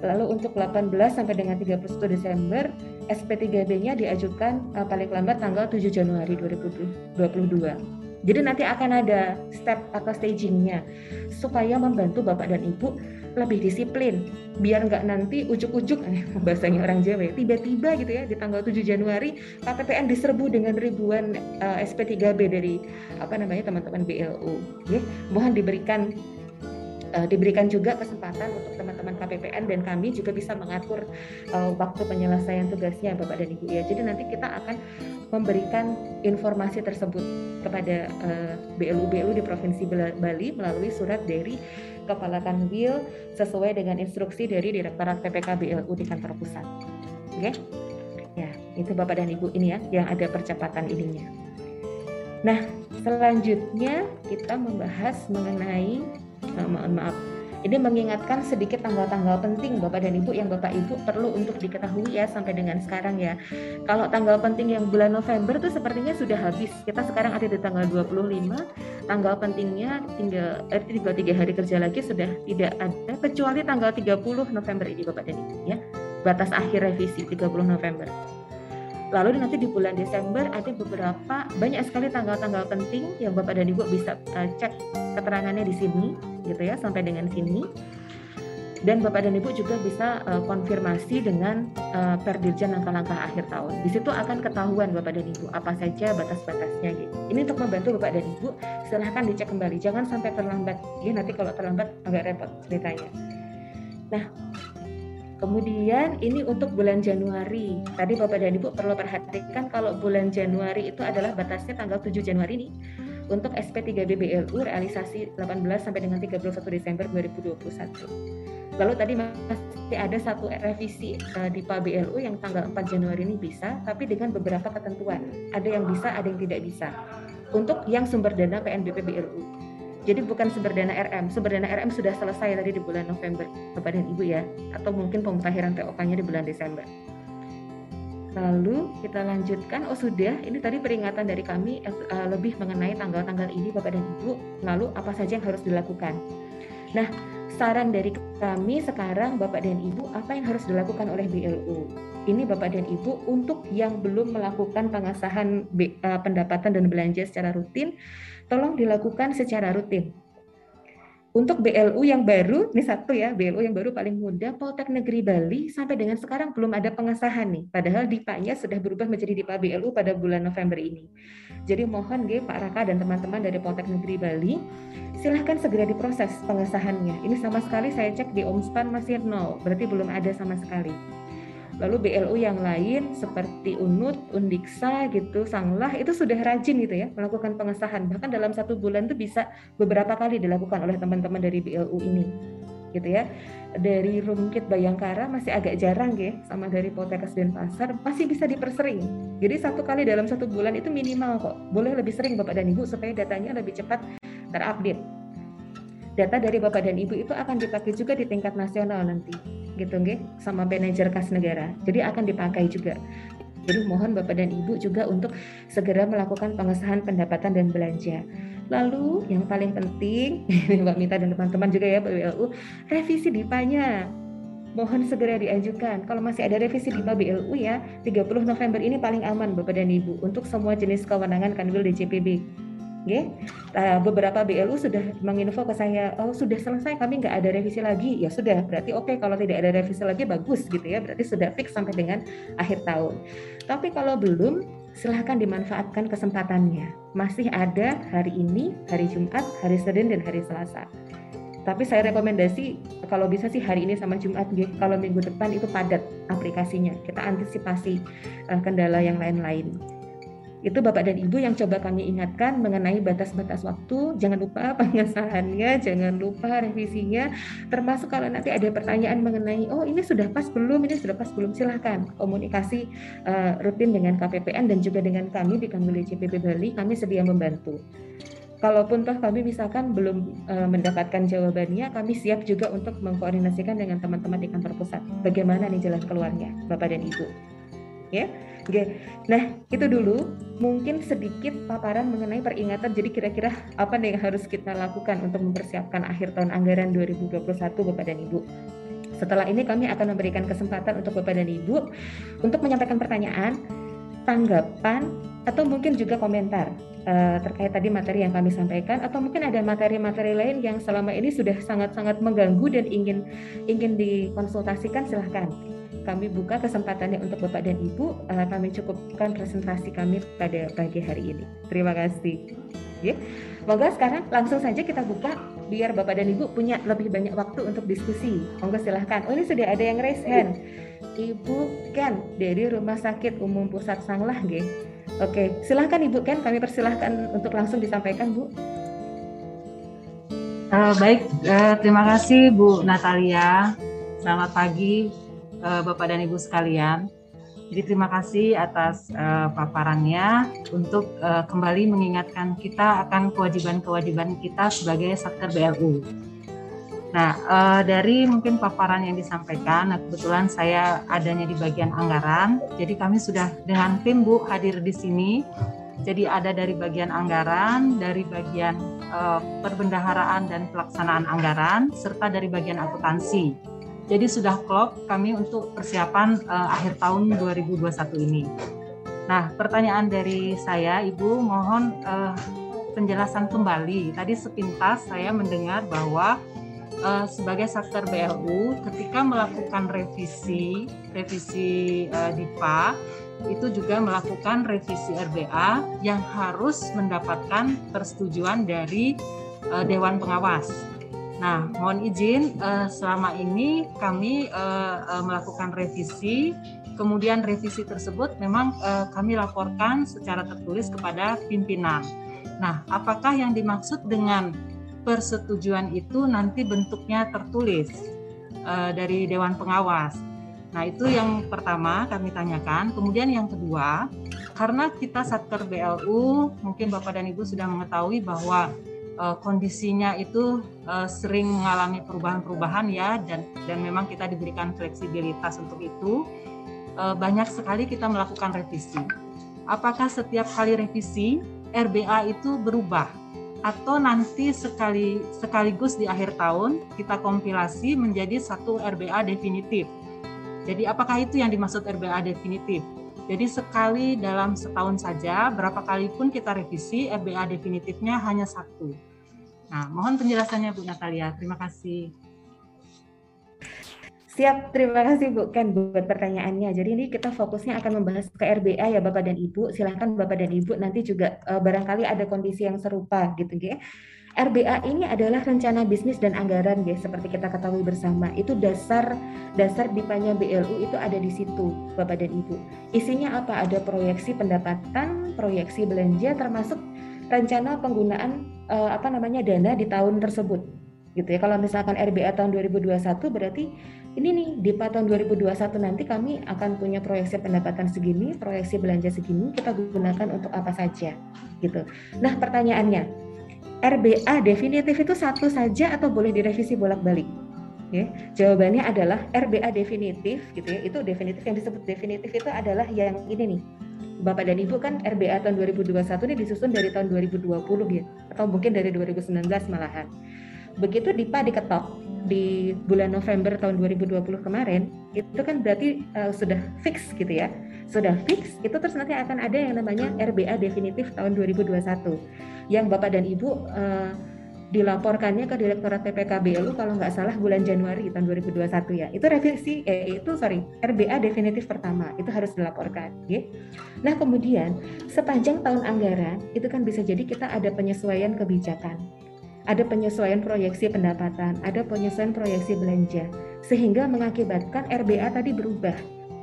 Lalu untuk 18 sampai dengan 31 Desember SP3B-nya diajukan uh, paling lambat tanggal 7 Januari 2022. Jadi nanti akan ada step atau stagingnya supaya membantu Bapak dan Ibu lebih disiplin. Biar nggak nanti ujuk-ujuk eh, bahasanya orang Jawa ya, tiba-tiba gitu ya di tanggal 7 Januari KPPN diserbu dengan ribuan uh, eh, SP3B dari apa namanya teman-teman BLU ya mohon diberikan uh, diberikan juga kesempatan untuk teman-teman KPPN dan kami juga bisa mengatur uh, waktu penyelesaian tugasnya Bapak dan Ibu ya. Jadi nanti kita akan memberikan informasi tersebut kepada uh, BLU-BLU di Provinsi Bali melalui surat dari Kepala Kanwil sesuai dengan instruksi dari Direktorat PPK BLU di kantor pusat. Oke? Okay? Ya, itu Bapak dan Ibu ini ya yang ada percepatan ininya. Nah, selanjutnya kita membahas mengenai uh, mohon maaf ini mengingatkan sedikit tanggal-tanggal penting Bapak dan Ibu yang Bapak Ibu perlu untuk diketahui ya sampai dengan sekarang ya. Kalau tanggal penting yang bulan November tuh sepertinya sudah habis. Kita sekarang ada di tanggal 25. Tanggal pentingnya tinggal eh, tinggal tiga hari kerja lagi sudah tidak ada kecuali tanggal 30 November ini Bapak dan Ibu ya. Batas akhir revisi 30 November. Lalu nanti di bulan Desember ada beberapa banyak sekali tanggal-tanggal penting yang Bapak dan Ibu bisa uh, cek keterangannya di sini gitu ya sampai dengan sini. Dan Bapak dan Ibu juga bisa uh, konfirmasi dengan uh, Perdirjen langkah-langkah akhir tahun. Di situ akan ketahuan Bapak dan Ibu apa saja batas-batasnya gitu. Ini untuk membantu Bapak dan Ibu, silahkan dicek kembali. Jangan sampai terlambat. Ya nanti kalau terlambat agak repot ceritanya. Nah, Kemudian ini untuk bulan Januari. Tadi Bapak dan Ibu perlu perhatikan kalau bulan Januari itu adalah batasnya tanggal 7 Januari ini untuk SP3BBLU realisasi 18 sampai dengan 31 Desember 2021. Lalu tadi masih ada satu revisi uh, di PABLU yang tanggal 4 Januari ini bisa, tapi dengan beberapa ketentuan. Ada yang bisa, ada yang tidak bisa. Untuk yang sumber dana PNBP BLU. Jadi bukan sumber dana RM. Sumber dana RM sudah selesai tadi di bulan November, Bapak dan Ibu ya, atau mungkin pemutahiran POK-nya di bulan Desember. Lalu kita lanjutkan, oh sudah, ini tadi peringatan dari kami uh, lebih mengenai tanggal-tanggal ini Bapak dan Ibu, lalu apa saja yang harus dilakukan. Nah, saran dari kami sekarang Bapak dan Ibu, apa yang harus dilakukan oleh BLU? Ini Bapak dan Ibu untuk yang belum melakukan pengasahan uh, pendapatan dan belanja secara rutin, tolong dilakukan secara rutin untuk BLU yang baru, ini satu ya, BLU yang baru paling muda, Poltek Negeri Bali sampai dengan sekarang belum ada pengesahan nih. Padahal DIPA-nya sudah berubah menjadi DIPA BLU pada bulan November ini. Jadi mohon gue Pak Raka dan teman-teman dari Poltek Negeri Bali, silahkan segera diproses pengesahannya. Ini sama sekali saya cek di Omspan masih nol, berarti belum ada sama sekali. Lalu BLU yang lain seperti UNUT, Undiksa gitu, Sanglah itu sudah rajin gitu ya melakukan pengesahan. Bahkan dalam satu bulan itu bisa beberapa kali dilakukan oleh teman-teman dari BLU ini gitu ya. Dari Rumkit Bayangkara masih agak jarang ya sama dari Poltekkes Denpasar masih bisa dipersering. Jadi satu kali dalam satu bulan itu minimal kok. Boleh lebih sering Bapak dan Ibu supaya datanya lebih cepat terupdate data dari Bapak dan Ibu itu akan dipakai juga di tingkat nasional nanti gitu nggih sama manajer kas negara. Jadi akan dipakai juga. Jadi mohon Bapak dan Ibu juga untuk segera melakukan pengesahan pendapatan dan belanja. Lalu yang paling penting, Mbak Mita dan teman-teman juga ya BLU, revisi DIPA-nya. Mohon segera diajukan. Kalau masih ada revisi DIPA BLU ya, 30 November ini paling aman Bapak dan Ibu untuk semua jenis kewenangan Kanwil DJPB Okay. Uh, beberapa BLU sudah menginfo ke saya, oh sudah selesai, kami nggak ada revisi lagi. Ya sudah, berarti oke okay, kalau tidak ada revisi lagi bagus gitu ya, berarti sudah fix sampai dengan akhir tahun. Tapi kalau belum, silahkan dimanfaatkan kesempatannya. Masih ada hari ini, hari Jumat, hari Senin dan hari Selasa. Tapi saya rekomendasi kalau bisa sih hari ini sama Jumat, gitu. kalau minggu depan itu padat aplikasinya. Kita antisipasi uh, kendala yang lain-lain. Itu Bapak dan Ibu yang coba kami ingatkan mengenai batas-batas waktu. Jangan lupa pengesahannya, jangan lupa revisinya. Termasuk kalau nanti ada pertanyaan mengenai, oh ini sudah pas belum, ini sudah pas belum, silahkan komunikasi uh, rutin dengan KPPN dan juga dengan kami di Kanwil CPP Bali, kami sedia membantu. Kalaupun toh kami misalkan belum uh, mendapatkan jawabannya, kami siap juga untuk mengkoordinasikan dengan teman-teman di kantor pusat. Bagaimana nih jalan keluarnya, Bapak dan Ibu? Ya, Oke, nah itu dulu mungkin sedikit paparan mengenai peringatan. Jadi kira-kira apa yang harus kita lakukan untuk mempersiapkan akhir tahun anggaran 2021 Bapak dan Ibu. Setelah ini kami akan memberikan kesempatan untuk Bapak dan Ibu untuk menyampaikan pertanyaan, tanggapan, atau mungkin juga komentar uh, terkait tadi materi yang kami sampaikan atau mungkin ada materi-materi lain yang selama ini sudah sangat-sangat mengganggu dan ingin ingin dikonsultasikan silahkan kami buka kesempatannya untuk Bapak dan Ibu. Uh, kami cukupkan presentasi kami pada pagi hari ini. Terima kasih. Ya. Monggo sekarang langsung saja kita buka biar Bapak dan Ibu punya lebih banyak waktu untuk diskusi. Monggo silahkan. Oh ini sudah ada yang raise hand. Ibu Ken dari Rumah Sakit Umum Pusat Sanglah, G. Oke, silahkan Ibu Ken, kami persilahkan untuk langsung disampaikan, Bu. Uh, baik, uh, terima kasih Bu Natalia. Selamat pagi uh, Bapak dan Ibu sekalian. Jadi terima kasih atas uh, paparannya untuk uh, kembali mengingatkan kita akan kewajiban-kewajiban kita sebagai sektor BLU. Nah, uh, dari mungkin paparan yang disampaikan, nah kebetulan saya adanya di bagian anggaran, jadi kami sudah dengan tim Bu hadir di sini. Jadi ada dari bagian anggaran, dari bagian uh, perbendaharaan dan pelaksanaan anggaran, serta dari bagian akuntansi. Jadi sudah klop kami untuk persiapan uh, akhir tahun 2021 ini. Nah, pertanyaan dari saya, Ibu, mohon uh, penjelasan kembali. Tadi sepintas saya mendengar bahwa uh, sebagai sektor BLU, ketika melakukan revisi revisi uh, DIPA, itu juga melakukan revisi RBA yang harus mendapatkan persetujuan dari uh, Dewan Pengawas. Nah, mohon izin uh, selama ini kami uh, uh, melakukan revisi, kemudian revisi tersebut memang uh, kami laporkan secara tertulis kepada pimpinan. Nah, apakah yang dimaksud dengan persetujuan itu nanti bentuknya tertulis uh, dari Dewan Pengawas? Nah, itu yang pertama kami tanyakan. Kemudian yang kedua, karena kita Satker BLU, mungkin Bapak dan Ibu sudah mengetahui bahwa uh, kondisinya itu uh, sering mengalami perubahan-perubahan ya dan dan memang kita diberikan fleksibilitas untuk itu. uh, banyak sekali kita melakukan revisi. Apakah setiap kali revisi RBA itu berubah atau nanti sekali sekaligus di akhir tahun kita kompilasi menjadi satu RBA definitif. Jadi apakah itu yang dimaksud RBA definitif? Jadi sekali dalam setahun saja, berapa kali pun kita revisi, RBA definitifnya hanya satu. Nah, mohon penjelasannya Bu Natalia. Terima kasih. Siap, terima kasih Bu Ken buat pertanyaannya. Jadi ini kita fokusnya akan membahas ke RBA ya Bapak dan Ibu. Silahkan Bapak dan Ibu nanti juga uh, barangkali ada kondisi yang serupa gitu ya. RBA ini adalah rencana bisnis dan anggaran guys seperti kita ketahui bersama itu dasar dasar dipanya BLU itu ada di situ Bapak dan Ibu isinya apa ada proyeksi pendapatan proyeksi belanja termasuk rencana penggunaan uh, apa namanya dana di tahun tersebut gitu ya kalau misalkan RBA tahun 2021 berarti ini nih di tahun 2021 nanti kami akan punya proyeksi pendapatan segini proyeksi belanja segini kita gunakan untuk apa saja gitu nah pertanyaannya RBA definitif itu satu saja atau boleh direvisi bolak-balik? Ya, jawabannya adalah RBA definitif gitu ya. Itu definitif yang disebut definitif itu adalah yang ini nih. Bapak dan Ibu kan RBA tahun 2021 ini disusun dari tahun 2020 ya atau mungkin dari 2019 malahan. Begitu DIPA diketok di bulan November tahun 2020 kemarin, itu kan berarti uh, sudah fix gitu ya. Sudah fix, itu terus nanti akan ada yang namanya RBA definitif tahun 2021 yang Bapak dan Ibu uh, dilaporkannya ke Direktorat PPK BLU kalau nggak salah bulan Januari tahun 2021 ya. Itu revisi eh itu sorry RBA definitif pertama itu harus dilaporkan. Ya. Nah kemudian sepanjang tahun anggaran itu kan bisa jadi kita ada penyesuaian kebijakan, ada penyesuaian proyeksi pendapatan, ada penyesuaian proyeksi belanja sehingga mengakibatkan RBA tadi berubah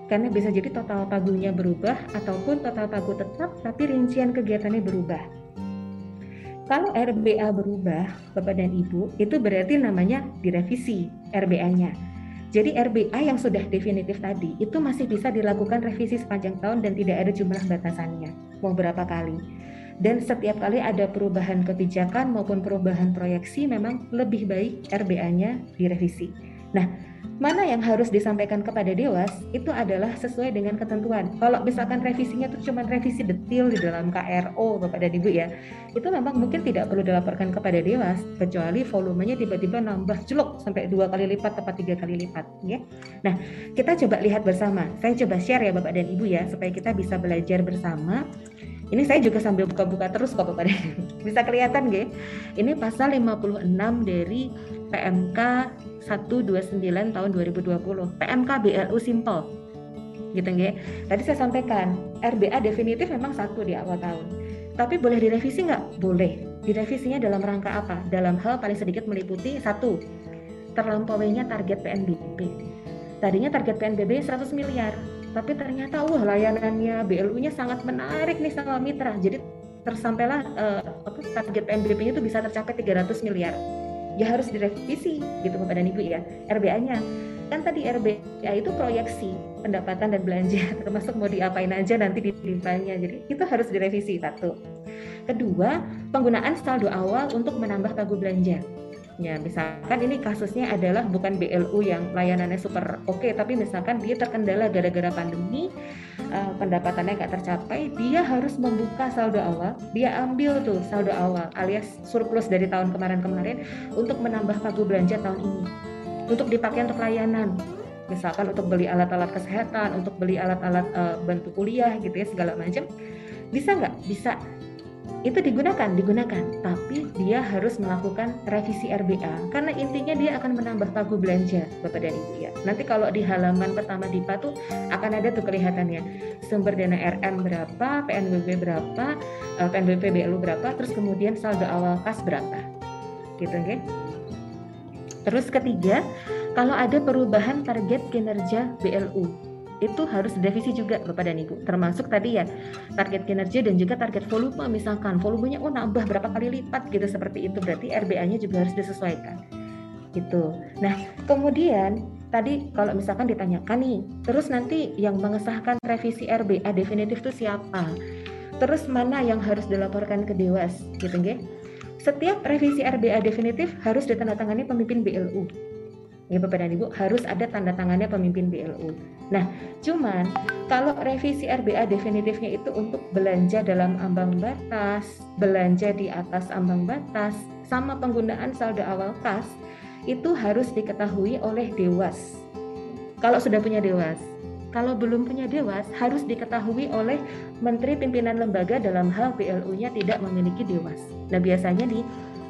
karena bisa jadi total pagunya berubah ataupun total pagu tetap tapi rincian kegiatannya berubah. Kalau RBA berubah, Bapak dan Ibu, itu berarti namanya direvisi RBA-nya. Jadi RBA yang sudah definitif tadi itu masih bisa dilakukan revisi sepanjang tahun dan tidak ada jumlah batasannya. Mau berapa kali? Dan setiap kali ada perubahan kebijakan maupun perubahan proyeksi memang lebih baik RBA-nya direvisi. Nah, mana yang harus disampaikan kepada dewas itu adalah sesuai dengan ketentuan. Kalau misalkan revisinya itu cuma revisi detil di dalam KRO Bapak dan Ibu ya, itu memang mungkin tidak perlu dilaporkan kepada dewas kecuali volumenya tiba-tiba nambah jelok sampai dua kali lipat atau tiga kali lipat ya. Nah, kita coba lihat bersama. Saya coba share ya Bapak dan Ibu ya supaya kita bisa belajar bersama. Ini saya juga sambil buka-buka terus kok Bapak Bisa kelihatan nggih? Ini pasal 56 dari PMK 129 tahun 2020 PMK BLU Simple gitu nggih. Tadi saya sampaikan RBA definitif memang satu di awal tahun. Tapi boleh direvisi nggak? Boleh. Direvisinya dalam rangka apa? Dalam hal paling sedikit meliputi satu, terlampauinya target PNBP. Tadinya target PNBP 100 miliar, tapi ternyata wah layanannya BLU-nya sangat menarik nih sama mitra. Jadi tersampailah uh, target PNBP-nya itu bisa tercapai 300 miliar. Ya harus direvisi gitu Bapak dan Ibu ya RBA-nya kan tadi RBA itu proyeksi pendapatan dan belanja termasuk mau diapain aja nanti di limpahnya jadi itu harus direvisi satu. Kedua penggunaan saldo awal untuk menambah pagu belanja Ya, misalkan ini kasusnya adalah bukan BLU yang layanannya super oke, okay, tapi misalkan dia terkendala gara-gara pandemi, uh, pendapatannya nggak tercapai, dia harus membuka saldo awal, dia ambil tuh saldo awal alias surplus dari tahun kemarin-kemarin untuk menambah pagu belanja tahun ini, untuk dipakai untuk layanan, misalkan untuk beli alat-alat kesehatan, untuk beli alat-alat uh, bantu kuliah gitu ya segala macam, bisa nggak? Bisa itu digunakan, digunakan, tapi dia harus melakukan revisi RBA karena intinya dia akan menambah pagu belanja Bapak dan Ibu ya. Nanti kalau di halaman pertama DIPA tuh akan ada tuh kelihatannya sumber dana RM berapa, PNBP berapa, eh, PNBP BLU berapa, terus kemudian saldo awal kas berapa. Gitu Okay? Terus ketiga, kalau ada perubahan target kinerja BLU itu harus direvisi juga Bapak dan Ibu. Termasuk tadi ya target kinerja dan juga target volume misalkan volumenya oh nambah berapa kali lipat gitu seperti itu berarti RBA-nya juga harus disesuaikan. Gitu. Nah, kemudian tadi kalau misalkan ditanyakan nih, terus nanti yang mengesahkan revisi RBA definitif itu siapa? Terus mana yang harus dilaporkan ke Dewas gitu nggih? Setiap revisi RBA definitif harus ditandatangani pemimpin BLU. Ya Bapak dan Ibu harus ada tanda tangannya pemimpin BLU Nah, cuman kalau revisi RBA definitifnya itu untuk belanja dalam ambang batas, belanja di atas ambang batas, sama penggunaan saldo awal kas, itu harus diketahui oleh Dewas. Kalau sudah punya Dewas. Kalau belum punya Dewas, harus diketahui oleh Menteri Pimpinan Lembaga dalam hal BLU-nya tidak memiliki Dewas. Nah, biasanya di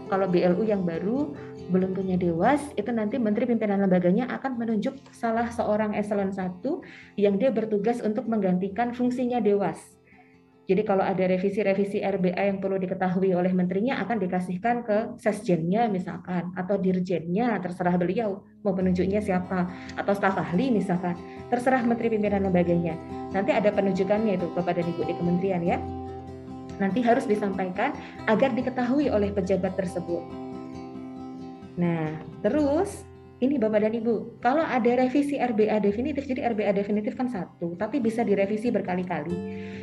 kalau BLU yang baru belum punya dewas, itu nanti Menteri Pimpinan Lembaganya akan menunjuk salah seorang eselon 1 yang dia bertugas untuk menggantikan fungsinya dewas. Jadi kalau ada revisi-revisi RBA yang perlu diketahui oleh menterinya akan dikasihkan ke sesjennya misalkan atau dirjennya terserah beliau mau penunjuknya siapa atau staf ahli misalkan terserah menteri pimpinan lembaganya. Nanti ada penunjukannya itu kepada ibu di kementerian ya. Nanti harus disampaikan agar diketahui oleh pejabat tersebut. Nah, terus ini Bapak dan Ibu, kalau ada revisi RBA definitif, jadi RBA definitif kan satu, tapi bisa direvisi berkali-kali,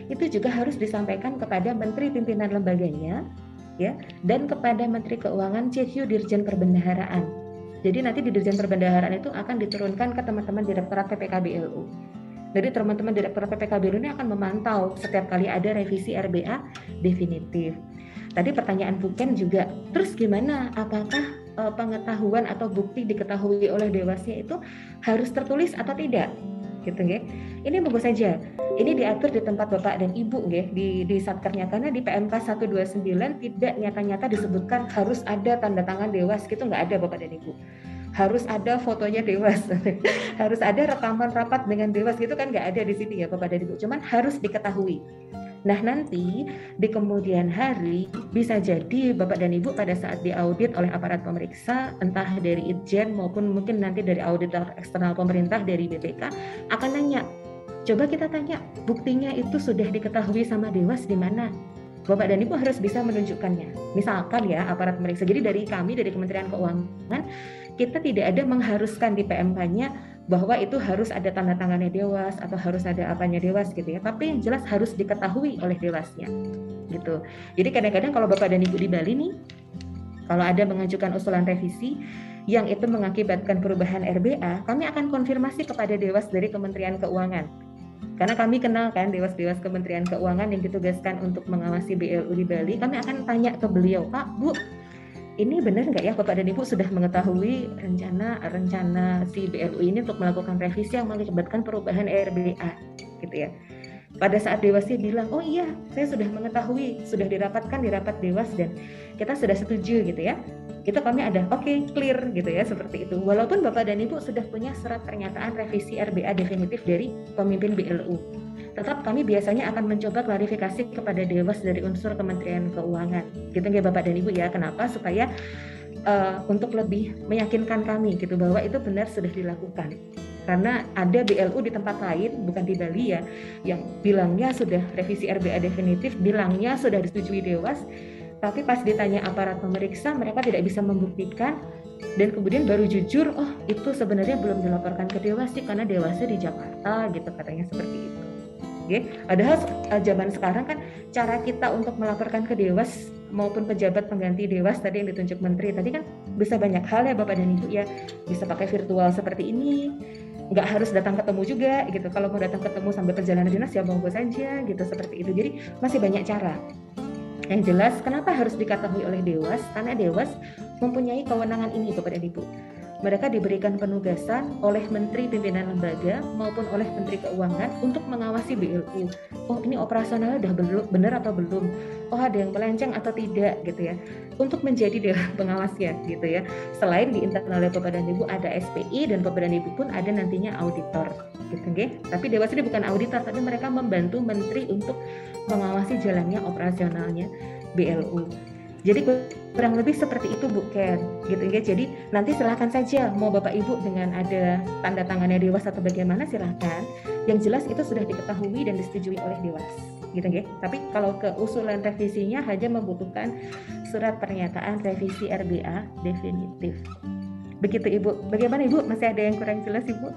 itu juga harus disampaikan kepada Menteri Pimpinan Lembaganya, ya, dan kepada Menteri Keuangan CQ Dirjen Perbendaharaan. Jadi nanti di Dirjen Perbendaharaan itu akan diturunkan ke teman-teman Direktorat PPKBLU. Jadi teman-teman Direktorat PPKBLU ini akan memantau setiap kali ada revisi RBA definitif. Tadi pertanyaan Buken juga, terus gimana? Apakah uh, pengetahuan atau bukti diketahui oleh dewasnya itu harus tertulis atau tidak gitu nggih. Ini bagus saja. Ini diatur di tempat Bapak dan Ibu nggih di di satkernya karena di PMK 129 tidak nyata-nyata disebutkan harus ada tanda tangan dewas gitu nggak ada Bapak dan Ibu. Harus ada fotonya dewas, harus ada rekaman rapat dengan dewas gitu kan nggak ada di sini ya Bapak dan Ibu. Cuman harus diketahui Nah nanti di kemudian hari bisa jadi Bapak dan Ibu pada saat diaudit oleh aparat pemeriksa entah dari Itjen maupun mungkin nanti dari auditor eksternal pemerintah dari BPK akan nanya coba kita tanya buktinya itu sudah diketahui sama Dewas di mana Bapak dan Ibu harus bisa menunjukkannya. Misalkan ya aparat pemeriksa. Jadi dari kami dari Kementerian Keuangan kita tidak ada mengharuskan di PMK-nya bahwa itu harus ada tanda tangannya dewas atau harus ada apanya dewas gitu ya. Tapi yang jelas harus diketahui oleh dewasnya gitu. Jadi kadang-kadang kalau bapak dan ibu di Bali nih kalau ada mengajukan usulan revisi yang itu mengakibatkan perubahan RBA kami akan konfirmasi kepada dewas dari Kementerian Keuangan. Karena kami kenal kan dewas-dewas Kementerian Keuangan yang ditugaskan untuk mengawasi BLU di Bali kami akan tanya ke beliau Pak Bu ini benar nggak ya Bapak dan Ibu sudah mengetahui rencana rencana si BLU ini untuk melakukan revisi yang mengakibatkan perubahan RBA gitu ya. Pada saat Dewas bilang, oh iya, saya sudah mengetahui, sudah dirapatkan di rapat Dewas dan kita sudah setuju gitu ya. Kita kami ada, oke, okay, clear gitu ya, seperti itu. Walaupun Bapak dan Ibu sudah punya surat pernyataan revisi RBA definitif dari pemimpin BLU tetap kami biasanya akan mencoba klarifikasi kepada dewas dari unsur Kementerian Keuangan. Gitu ya Bapak dan Ibu ya. Kenapa? Supaya uh, untuk lebih meyakinkan kami gitu bahwa itu benar sudah dilakukan. Karena ada BLU di tempat lain, bukan di Bali ya, yang bilangnya sudah revisi RBA definitif, bilangnya sudah disetujui Dewas, tapi pas ditanya aparat pemeriksa mereka tidak bisa membuktikan dan kemudian baru jujur oh itu sebenarnya belum dilaporkan ke Dewas sih karena Dewasnya di Jakarta gitu katanya seperti itu. Okay. Padahal uh, zaman sekarang kan cara kita untuk melaporkan ke dewas maupun pejabat pengganti dewas tadi yang ditunjuk menteri tadi kan bisa banyak hal ya bapak dan ibu ya. Bisa pakai virtual seperti ini. Nggak harus datang ketemu juga gitu. Kalau mau datang ketemu sambil perjalanan dinas ya monggo saja gitu seperti itu. Jadi masih banyak cara. Yang jelas kenapa harus diketahui oleh dewas? Karena dewas mempunyai kewenangan ini bapak dan ibu mereka diberikan penugasan oleh Menteri Pimpinan Lembaga maupun oleh Menteri Keuangan untuk mengawasi BLU. Oh ini operasionalnya udah benar atau belum? Oh ada yang melenceng atau tidak gitu ya? Untuk menjadi dewan pengawasnya gitu ya. Selain di internal Bapak dan Ibu ada SPI dan dan Ibu pun ada nantinya auditor gitu okay? Tapi Dewas ini bukan auditor tapi mereka membantu Menteri untuk mengawasi jalannya operasionalnya BLU. Jadi kurang lebih seperti itu Bu Ken, gitu ya. Jadi nanti silahkan saja mau Bapak Ibu dengan ada tanda tangannya Dewas atau bagaimana silahkan. Yang jelas itu sudah diketahui dan disetujui oleh Dewas, gitu ya. Tapi kalau ke usulan revisinya hanya membutuhkan surat pernyataan revisi RBA definitif. Begitu Ibu. Bagaimana Ibu? Masih ada yang kurang jelas Ibu?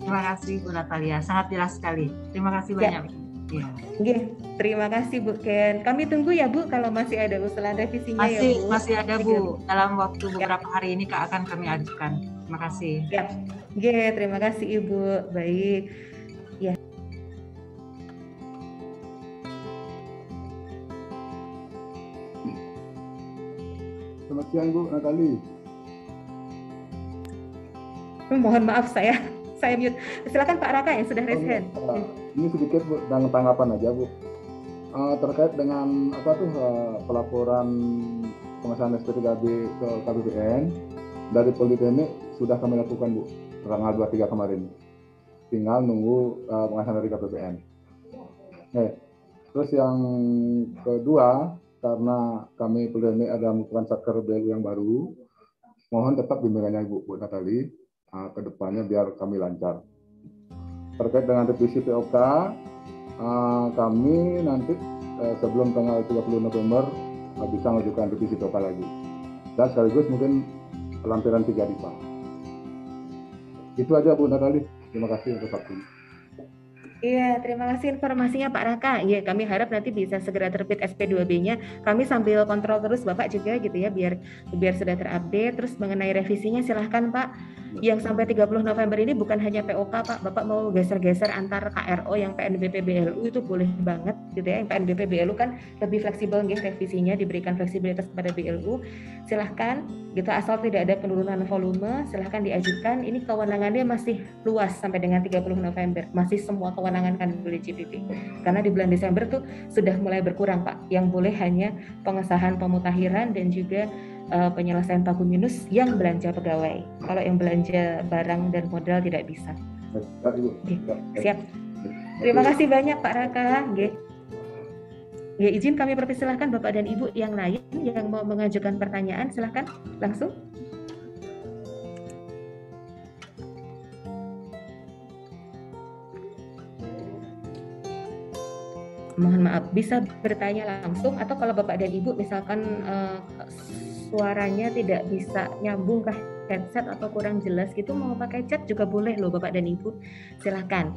Terima kasih Bu Natalia, sangat jelas sekali. Terima kasih ya. banyak. Ya. Oke, terima kasih Bu Ken. Kami tunggu ya Bu kalau masih ada usulan revisinya masih, ya Bu. Masih ada Bu. Dalam waktu beberapa hari ini akan kami ajukan. Terima kasih. Ya, Oke, terima kasih Ibu. Baik. Ya. Selamat siang Bu Natali. Mohon maaf saya saya mute. Silakan Pak Raka yang sudah raise hand. Uh, ini sedikit Bu, dengan tanggapan aja Bu. Uh, terkait dengan apa tuh uh, pelaporan pengesahan SP3B ke KBBN dari Politeknik sudah kami lakukan Bu tanggal 23 kemarin. Tinggal nunggu uh, pengesahan dari KBBN. Nih, terus yang kedua karena kami Politeknik ada melakukan satker BLU yang baru, mohon tetap bimbingannya Ibu Bu Natali uh, ke depannya biar kami lancar. Terkait dengan revisi POK, uh, kami nanti uh, sebelum tanggal 30 November uh, bisa mengajukan revisi POK lagi. Dan sekaligus mungkin lampiran 3 DIPA. Itu aja Bu Natali. Terima kasih untuk waktunya. Iya, terima kasih informasinya Pak Raka. Iya, kami harap nanti bisa segera terbit SP2B-nya. Kami sambil kontrol terus Bapak juga gitu ya, biar biar sudah terupdate. Terus mengenai revisinya silahkan Pak. Yang sampai 30 November ini bukan hanya POK Pak, Bapak mau geser-geser antar KRO yang PNBP BLU itu boleh banget gitu ya. Yang PNBP BLU kan lebih fleksibel nggih revisinya, diberikan fleksibilitas kepada BLU. Silahkan gitu asal tidak ada penurunan volume, silahkan diajukan. Ini kewenangannya masih luas sampai dengan 30 November. Masih semua kewenangan kewenangan kanwil DJPP. Karena di bulan Desember tuh sudah mulai berkurang Pak. Yang boleh hanya pengesahan pemutahiran dan juga uh, penyelesaian pagu minus yang belanja pegawai. Kalau yang belanja barang dan modal tidak bisa. Oke, siap. Terima kasih banyak Pak Raka. Oke. Ya, izin kami persilahkan Bapak dan Ibu yang lain yang mau mengajukan pertanyaan, silahkan langsung. mohon maaf bisa bertanya langsung atau kalau Bapak dan Ibu misalkan uh, suaranya tidak bisa nyambung ke headset atau kurang jelas gitu mau pakai chat juga boleh loh Bapak dan Ibu. Silahkan.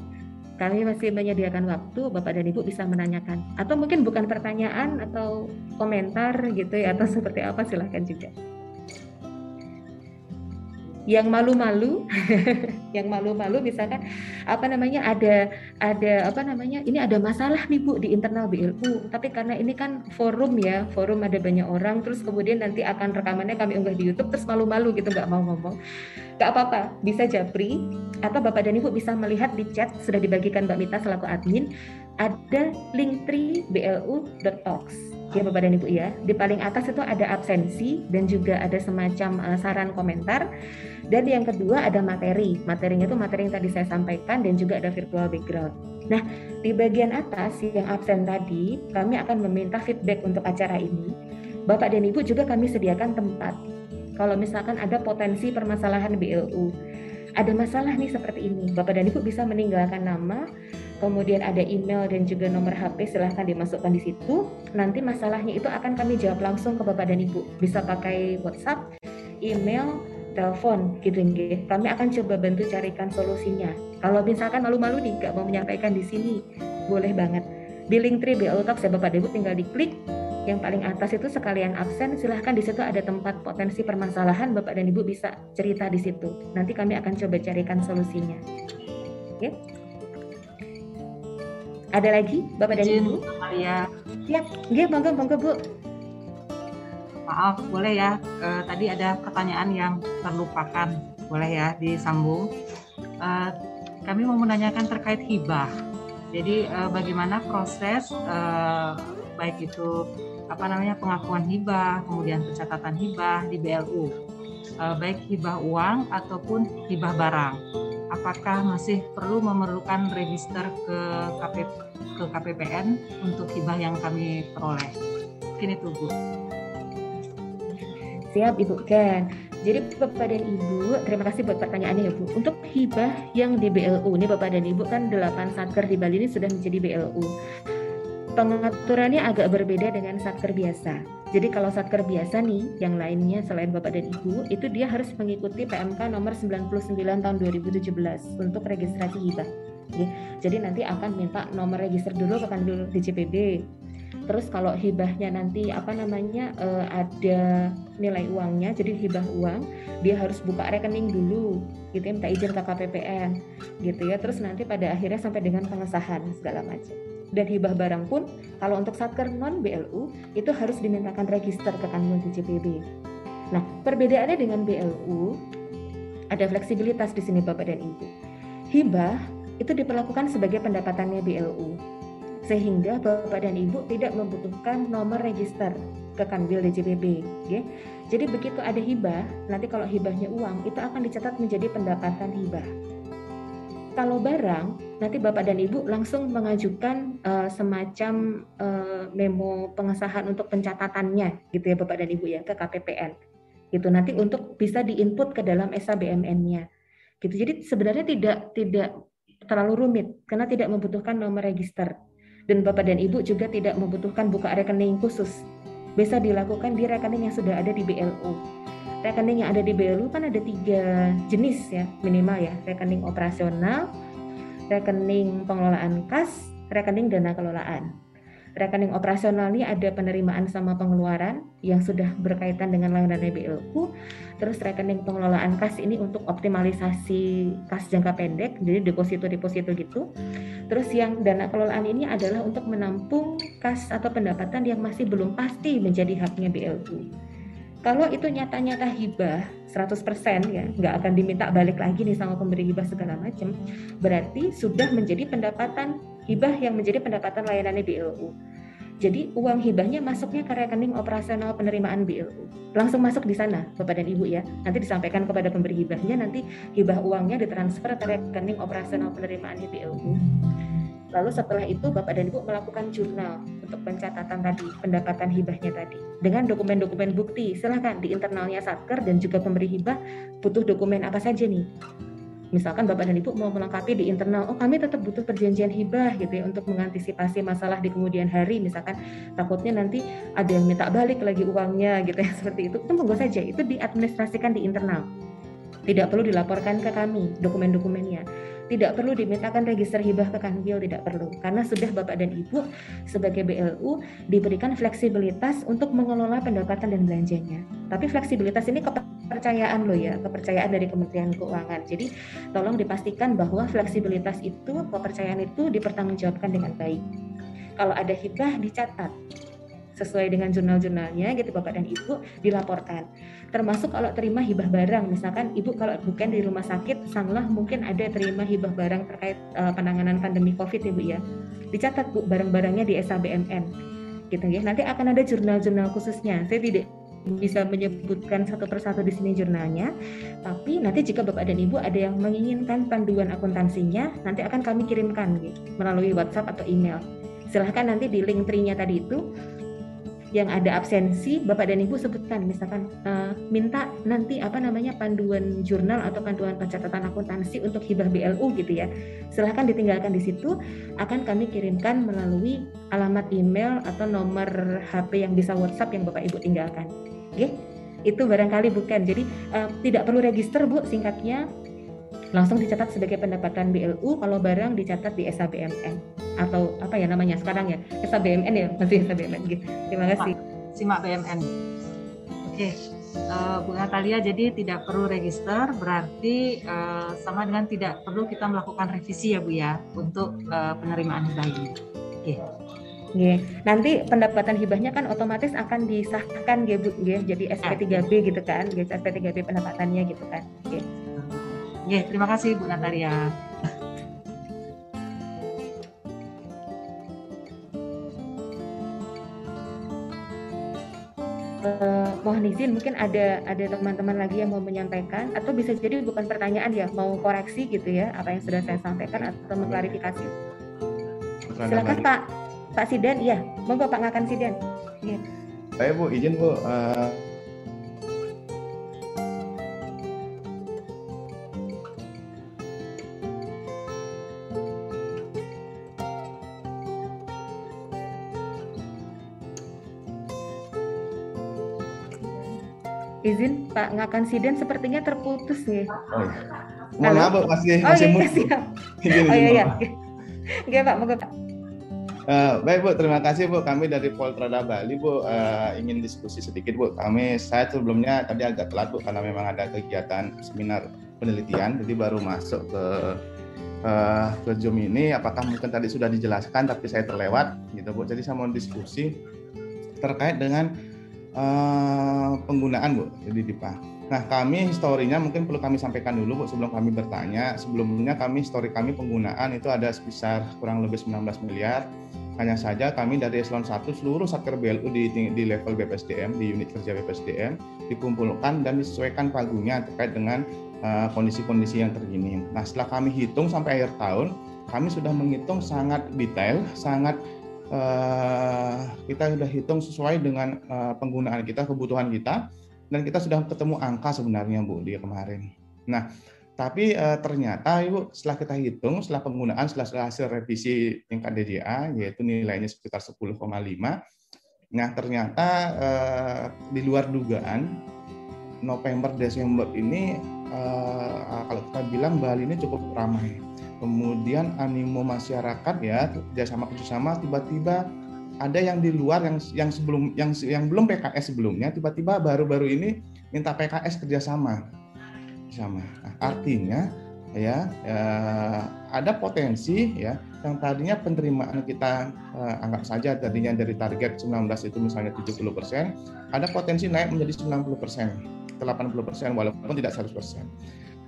Kami masih menyediakan waktu Bapak dan Ibu bisa menanyakan. Atau mungkin bukan pertanyaan atau komentar gitu ya atau seperti apa silahkan juga. Yang malu-malu yang malu-malu misalkan apa namanya ada ada apa namanya ini ada masalah nih Bu di internal BLU tapi karena ini kan forum ya forum ada banyak orang terus kemudian nanti akan rekamannya kami unggah di YouTube terus malu-malu gitu nggak mau ngomong. Nggak apa-apa bisa japri atau Bapak dan Ibu bisa melihat di chat sudah dibagikan Mbak Mita selaku admin ada link tree blu.talks ya Bapak dan Ibu ya. Di paling atas itu ada absensi dan juga ada semacam uh, saran komentar. Dan yang kedua ada materi. Materinya itu materi yang tadi saya sampaikan dan juga ada virtual background. Nah, di bagian atas yang absen tadi, kami akan meminta feedback untuk acara ini. Bapak dan Ibu juga kami sediakan tempat. Kalau misalkan ada potensi permasalahan BLU, ada masalah nih seperti ini, Bapak dan Ibu bisa meninggalkan nama, kemudian ada email dan juga nomor HP silahkan dimasukkan di situ. Nanti masalahnya itu akan kami jawab langsung ke Bapak dan Ibu. Bisa pakai WhatsApp, email, telepon gitu nggih. Kami akan coba bantu carikan solusinya. Kalau misalkan malu-malu nih nggak mau menyampaikan di sini, boleh banget. Di link tree BLU Talks ya Bapak Ibu tinggal diklik yang paling atas itu sekalian absen silahkan di situ ada tempat potensi permasalahan Bapak dan Ibu bisa cerita di situ nanti kami akan coba carikan solusinya oke ada lagi? Bapak dan Ibu? Ya siap. Oke, monggo monggo Bu. Maaf boleh ya. Uh, tadi ada pertanyaan yang terlupakan. Boleh ya disambung. Uh, kami mau menanyakan terkait hibah. Jadi uh, bagaimana proses uh, baik itu apa namanya pengakuan hibah kemudian pencatatan hibah di BLU uh, baik hibah uang ataupun hibah barang apakah masih perlu memerlukan register ke KP, ke KPPN untuk hibah yang kami peroleh mungkin itu Bu Siap Ibu Ken. Jadi Bapak dan Ibu, terima kasih buat pertanyaannya ya Bu. Untuk hibah yang di BLU, ini Bapak dan Ibu kan 8 satker di Bali ini sudah menjadi BLU. Pengaturannya agak berbeda dengan satker biasa. Jadi kalau satker biasa nih, yang lainnya selain Bapak dan Ibu, itu dia harus mengikuti PMK nomor 99 tahun 2017 untuk registrasi hibah. Jadi nanti akan minta nomor register dulu ke kanwil DJPB Terus kalau hibahnya nanti apa namanya uh, ada nilai uangnya, jadi hibah uang, dia harus buka rekening dulu, gitu ya, minta izin ke KPPN, gitu ya. Terus nanti pada akhirnya sampai dengan pengesahan segala macam. Dan hibah barang pun, kalau untuk satker non BLU itu harus dimintakan register ke kanwil DJPB. Nah, perbedaannya dengan BLU ada fleksibilitas di sini Bapak dan Ibu. Hibah itu diperlakukan sebagai pendapatannya BLU sehingga Bapak dan Ibu tidak membutuhkan nomor register ke Kanwil DJPB. Ya. Jadi begitu ada hibah, nanti kalau hibahnya uang itu akan dicatat menjadi pendapatan hibah. Kalau barang, nanti Bapak dan Ibu langsung mengajukan uh, semacam uh, memo pengesahan untuk pencatatannya, gitu ya Bapak dan Ibu ya ke KPPN. Gitu nanti untuk bisa diinput ke dalam SABMN-nya. Gitu. Jadi sebenarnya tidak tidak terlalu rumit karena tidak membutuhkan nomor register dan Bapak dan Ibu juga tidak membutuhkan buka rekening khusus. Bisa dilakukan di rekening yang sudah ada di BLU. Rekening yang ada di BLU kan ada tiga jenis ya minimal ya, rekening operasional, rekening pengelolaan kas, rekening dana kelolaan rekening operasional ini ada penerimaan sama pengeluaran yang sudah berkaitan dengan layanan BLU. Terus rekening pengelolaan kas ini untuk optimalisasi kas jangka pendek, jadi deposito-deposito gitu. Terus yang dana kelolaan ini adalah untuk menampung kas atau pendapatan yang masih belum pasti menjadi haknya BLU. Kalau itu nyata-nyata hibah 100% ya, nggak akan diminta balik lagi nih sama pemberi hibah segala macam, berarti sudah menjadi pendapatan hibah yang menjadi pendapatan layanan BLU. Jadi uang hibahnya masuknya ke rekening operasional penerimaan BLU. Langsung masuk di sana, Bapak dan Ibu ya. Nanti disampaikan kepada pemberi hibahnya, nanti hibah uangnya ditransfer ke rekening operasional penerimaan BLU. Lalu setelah itu Bapak dan Ibu melakukan jurnal untuk pencatatan tadi, pendapatan hibahnya tadi. Dengan dokumen-dokumen bukti, silahkan di internalnya Satker dan juga pemberi hibah butuh dokumen apa saja nih. Misalkan bapak dan ibu mau melengkapi di internal oh kami tetap butuh perjanjian hibah gitu ya untuk mengantisipasi masalah di kemudian hari. Misalkan takutnya nanti ada yang minta balik lagi uangnya gitu ya seperti itu. Itu monggo saja itu diadministrasikan di internal. Tidak perlu dilaporkan ke kami dokumen-dokumennya tidak perlu dimintakan register hibah ke Kanwil, tidak perlu. Karena sudah Bapak dan Ibu sebagai BLU diberikan fleksibilitas untuk mengelola pendapatan dan belanjanya. Tapi fleksibilitas ini kepercayaan loh ya, kepercayaan dari Kementerian Keuangan. Jadi tolong dipastikan bahwa fleksibilitas itu, kepercayaan itu dipertanggungjawabkan dengan baik. Kalau ada hibah dicatat sesuai dengan jurnal-jurnalnya gitu Bapak dan Ibu dilaporkan. Termasuk kalau terima hibah barang, misalkan Ibu kalau bukan di rumah sakit, sanglah mungkin ada terima hibah barang terkait uh, penanganan pandemi Covid Ibu ya. Dicatat Bu barang-barangnya di SABMN. Gitu ya. Nanti akan ada jurnal-jurnal khususnya. Saya tidak bisa menyebutkan satu persatu di sini jurnalnya. Tapi nanti jika Bapak dan Ibu ada yang menginginkan panduan akuntansinya, nanti akan kami kirimkan gitu, melalui WhatsApp atau email. Silahkan nanti di link trinya tadi itu yang ada absensi Bapak dan Ibu sebutkan misalkan uh, minta nanti apa namanya panduan jurnal atau panduan pencatatan akuntansi untuk hibah BLU gitu ya. Silahkan ditinggalkan di situ akan kami kirimkan melalui alamat email atau nomor HP yang bisa WhatsApp yang Bapak Ibu tinggalkan. Oke. Itu barangkali bukan. Jadi uh, tidak perlu register Bu singkatnya langsung dicatat sebagai pendapatan BLU kalau barang dicatat di SABMN atau apa ya namanya sekarang ya SABMN ya masih SABMN gitu. Terima kasih. Simak BMN. Oke. Uh, Bu Natalia jadi tidak perlu register berarti uh, sama dengan tidak perlu kita melakukan revisi ya Bu ya untuk uh, penerimaan hibah ini. Oke. Yeah. Nanti pendapatan hibahnya kan otomatis akan disahkan ya Bu ya. Jadi SP3B gitu kan, SP3B pendapatannya gitu kan. Okay. Ya, terima kasih Bu Natalia. Uh, mohon izin mungkin ada ada teman-teman lagi yang mau menyampaikan? Atau bisa jadi bukan pertanyaan ya mau koreksi gitu ya apa yang sudah saya sampaikan atau mengklarifikasi? Silakan Pak. Pak Sidan ya monggo Pak Ngakan Sidan. Ya. saya Bu izin Bu uh, Pak Ngakan Siden sepertinya terputus nih. Oh, iya. Mohon maaf masih oh, masih iya, iya, siap. oh iya iya. Oke Pak, moga Pak. Uh, baik Bu, terima kasih Bu. Kami dari Poltrada Bali Bu uh, ingin diskusi sedikit Bu. Kami saya sebelumnya tadi agak telat Bu karena memang ada kegiatan seminar penelitian, jadi baru masuk ke uh, ke Zoom ini. Apakah mungkin tadi sudah dijelaskan tapi saya terlewat gitu Bu. Jadi saya mau diskusi terkait dengan uh, penggunaan Bu. Jadi di Pak. Nah, kami historinya mungkin perlu kami sampaikan dulu Bu sebelum kami bertanya. Sebelumnya kami histori kami penggunaan itu ada sebesar kurang lebih 19 miliar. Hanya saja kami dari eselon 1 seluruh satker BLU di, di level BPSDM, di unit kerja BPSDM dikumpulkan dan disesuaikan pagunya terkait dengan uh, kondisi-kondisi uh, yang terkini. Nah, setelah kami hitung sampai akhir tahun, kami sudah menghitung sangat detail, sangat uh, kita sudah hitung sesuai dengan uh, penggunaan kita, kebutuhan kita dan kita sudah ketemu angka sebenarnya Bu dia kemarin. Nah, tapi e, ternyata Ibu setelah kita hitung setelah penggunaan setelah hasil revisi tingkat DJA yaitu nilainya sekitar 10,5. Nah, ternyata di luar dugaan November Desember ini kalau kita bilang Bali ini cukup ramai. Kemudian animo masyarakat ya kerjasama kerjasama tiba-tiba ada yang di luar yang yang sebelum yang yang belum PKS sebelumnya tiba-tiba baru-baru ini minta PKS kerjasama. Sama nah, artinya ya, ya ada potensi ya yang tadinya penerimaan kita eh, anggap saja tadinya dari target 19 itu misalnya 70 persen ada potensi naik menjadi 90 persen 80 persen walaupun tidak 100 persen.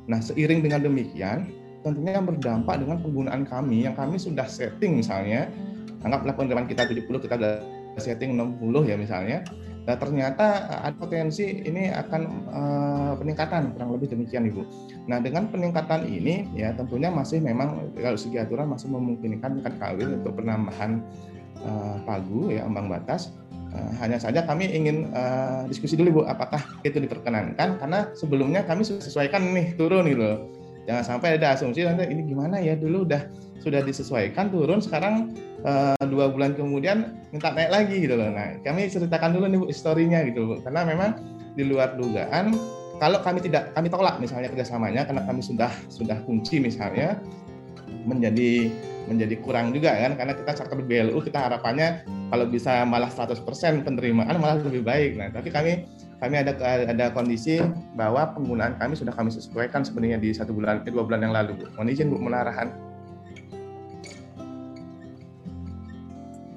Nah seiring dengan demikian tentunya yang berdampak dengan penggunaan kami yang kami sudah setting misalnya anggaplah penerimaan kita 70 kita udah setting 60 ya misalnya Nah, ternyata ada potensi ini akan uh, peningkatan kurang lebih demikian Ibu. Nah, dengan peningkatan ini ya tentunya masih memang kalau segi aturan masih memungkinkan tingkat kawin untuk penambahan uh, pagu ya ambang batas. Uh, hanya saja kami ingin uh, diskusi dulu Bu, apakah itu diperkenankan karena sebelumnya kami sudah sesuaikan nih turun gitu. Jangan sampai ada asumsi nanti ini gimana ya dulu udah sudah disesuaikan turun sekarang uh, dua bulan kemudian minta naik lagi gitu loh. Nah kami ceritakan dulu nih bu historinya gitu bu karena memang di luar dugaan kalau kami tidak kami tolak misalnya kerjasamanya karena kami sudah sudah kunci misalnya menjadi menjadi kurang juga kan karena kita cakap BLU kita harapannya kalau bisa malah 100% penerimaan malah lebih baik. Nah, tapi kami kami ada ada kondisi bahwa penggunaan kami sudah kami sesuaikan sebenarnya di satu bulan eh, dua bulan yang lalu. Mohon izin bu menarahan.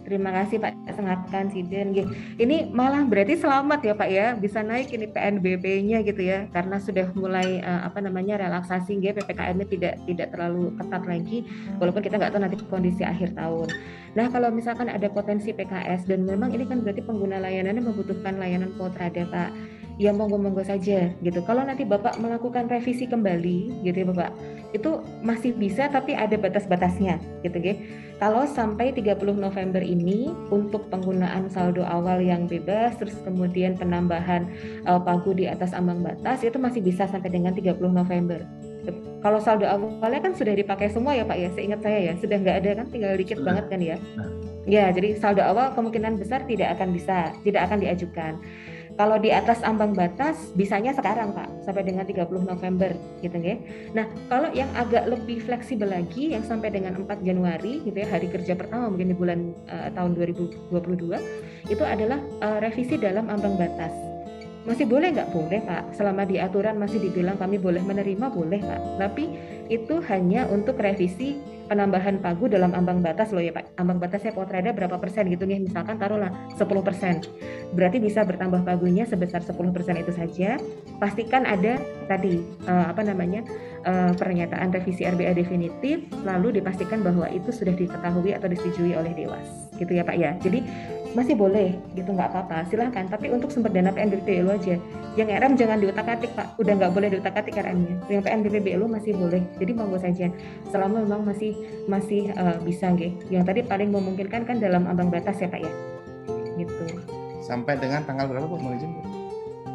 Terima kasih Pak Sengatkan Siden. Ini malah berarti selamat ya Pak ya bisa naik ini PNBP-nya gitu ya karena sudah mulai uh, apa namanya relaksasi gitu PPKM-nya tidak tidak terlalu ketat lagi walaupun kita nggak tahu nanti kondisi akhir tahun. Nah kalau misalkan ada potensi PKS dan memang ini kan berarti pengguna layanannya membutuhkan layanan Poltrada Pak ya monggo-monggo saja gitu. Kalau nanti Bapak melakukan revisi kembali gitu ya Bapak, itu masih bisa tapi ada batas-batasnya gitu ya. Kalau sampai 30 November ini untuk penggunaan saldo awal yang bebas terus kemudian penambahan uh, pagu di atas ambang batas itu masih bisa sampai dengan 30 November. Kalau saldo awalnya kan sudah dipakai semua ya Pak ya, seingat saya ya, sudah nggak ada kan, tinggal dikit banget kan ya. Nah. Ya, jadi saldo awal kemungkinan besar tidak akan bisa, tidak akan diajukan. Kalau di atas ambang batas bisanya sekarang Pak sampai dengan 30 November gitu ya. Nah, kalau yang agak lebih fleksibel lagi yang sampai dengan 4 Januari gitu ya hari kerja pertama mungkin di bulan uh, tahun 2022 itu adalah uh, revisi dalam ambang batas. Masih boleh nggak boleh Pak? Selama di aturan masih dibilang kami boleh menerima boleh Pak. Tapi itu hanya untuk revisi penambahan pagu dalam ambang batas loh ya Pak. Ambang batasnya potrada berapa persen gitu nih, misalkan taruhlah 10 persen. Berarti bisa bertambah pagunya sebesar 10 persen itu saja. Pastikan ada tadi uh, apa namanya uh, pernyataan revisi RBA definitif, lalu dipastikan bahwa itu sudah diketahui atau disetujui oleh Dewas, gitu ya Pak ya. Jadi masih boleh gitu nggak apa-apa silahkan. Tapi untuk sumber dana PNBP lu aja. Yang RM jangan diutak atik pak. Udah nggak boleh diutak atik RM-nya yang PNBP lu masih boleh. Jadi monggo saja. Selama memang masih masih uh, bisa nggih. Yang tadi paling memungkinkan kan dalam ambang batas ya pak ya? Gitu. Sampai dengan tanggal berapa bu mau izin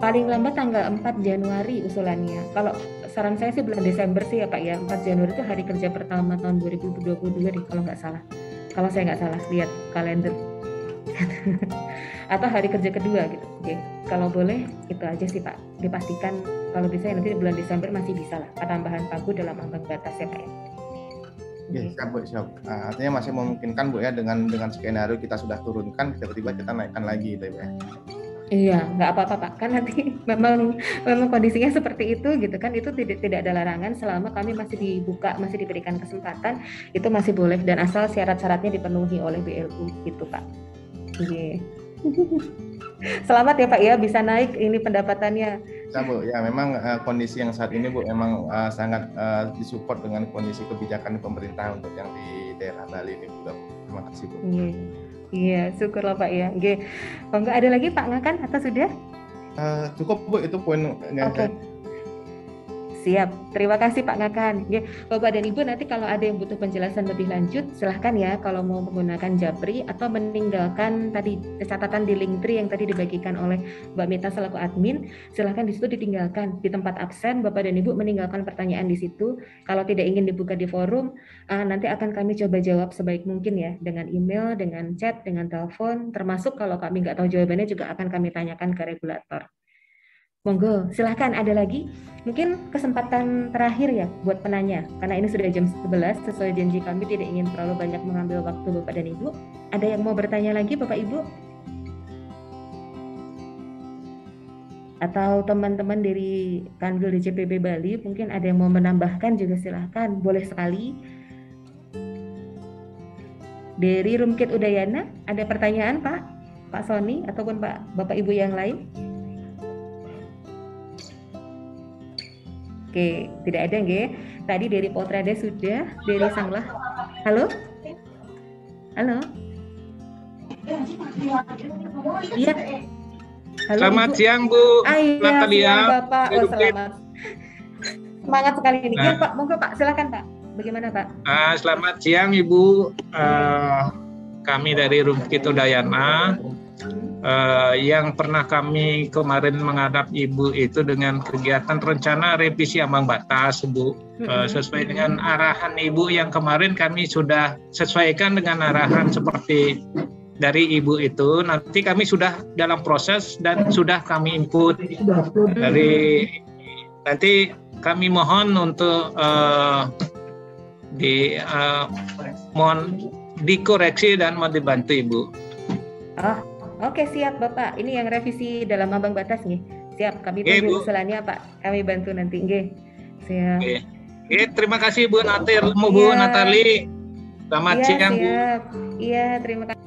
paling lambat tanggal 4 Januari usulannya. Kalau saran saya sih bulan Desember sih ya Pak ya. 4 Januari itu hari kerja pertama tahun 2022 deh kalau nggak salah. Kalau saya nggak salah lihat kalender atau hari kerja kedua gitu. Oke, kalau boleh itu aja sih Pak. Dipastikan kalau bisa nanti di bulan Desember masih bisa lah tambahan pagu dalam ambang batas ya Pak ya. Ya, siap Bu, siap. Uh, artinya masih memungkinkan Bu ya dengan dengan skenario kita sudah turunkan, tiba-tiba kita naikkan lagi gitu ya. Iya, nggak apa-apa Pak. Kan nanti memang memang kondisinya seperti itu gitu kan. Itu tidak tidak ada larangan selama kami masih dibuka, masih diberikan kesempatan, itu masih boleh dan asal syarat-syaratnya dipenuhi oleh BLU gitu Pak. Iya. Selamat ya Pak ya bisa naik ini pendapatannya. Ya Bu, ya memang uh, kondisi yang saat ini Bu memang uh, sangat uh, disupport dengan kondisi kebijakan pemerintah untuk yang di daerah Bali ini juga. Terima kasih Bu. Iya. Iya, syukurlah Pak ya. Oke. Oh, enggak ada lagi Pak Ngakan atau sudah? Uh, cukup Bu itu poin Oke. Okay. Siap, terima kasih Pak Ngakan. Ya, Bapak dan Ibu nanti kalau ada yang butuh penjelasan lebih lanjut, silahkan ya kalau mau menggunakan Japri atau meninggalkan tadi catatan di link tree yang tadi dibagikan oleh Mbak Mita selaku admin, silahkan di situ ditinggalkan di tempat absen Bapak dan Ibu meninggalkan pertanyaan di situ. Kalau tidak ingin dibuka di forum, uh, nanti akan kami coba jawab sebaik mungkin ya dengan email, dengan chat, dengan telepon, termasuk kalau kami nggak tahu jawabannya juga akan kami tanyakan ke regulator. Monggo, silahkan ada lagi. Mungkin kesempatan terakhir ya buat penanya, karena ini sudah jam 11, sesuai janji kami tidak ingin terlalu banyak mengambil waktu Bapak dan Ibu. Ada yang mau bertanya lagi Bapak Ibu? Atau teman-teman dari Kanwil DJPB Bali, mungkin ada yang mau menambahkan juga silahkan, boleh sekali. Dari Rumkit Udayana, ada pertanyaan Pak? Pak Sony ataupun Pak Bapak Ibu yang lain? Oke, tidak ada nggih. Tadi dari Potrade sudah, dari Sanglah. Halo? Halo? Iya. Halo, selamat Ibu. siang Bu. Ah, iya, Natalia. Siang, Bapak. Oh, selamat. Semangat sekali ini. Nah. Ya, Pak, monggo Pak, silakan Pak. Bagaimana Pak? Uh, selamat siang Ibu. Uh, kami dari Rumkit Udayana uh, yang pernah kami kemarin menghadap Ibu itu dengan kegiatan rencana revisi ambang batas, Bu. Uh, sesuai dengan arahan Ibu yang kemarin kami sudah sesuaikan dengan arahan seperti dari Ibu itu. Nanti kami sudah dalam proses dan sudah kami input dari nanti kami mohon untuk uh, di uh, mohon dikoreksi dan mau dibantu Ibu. Oh, Oke siap Bapak. Ini yang revisi dalam ambang batas nih. Siap. Kami tunggu usulannya Pak. Kami bantu nanti. Oke. Siap. Oke. Oke, terima kasih Bu Natir, Bu ya. Natali. Selamat ya, siang siap. Bu. Iya, terima kasih.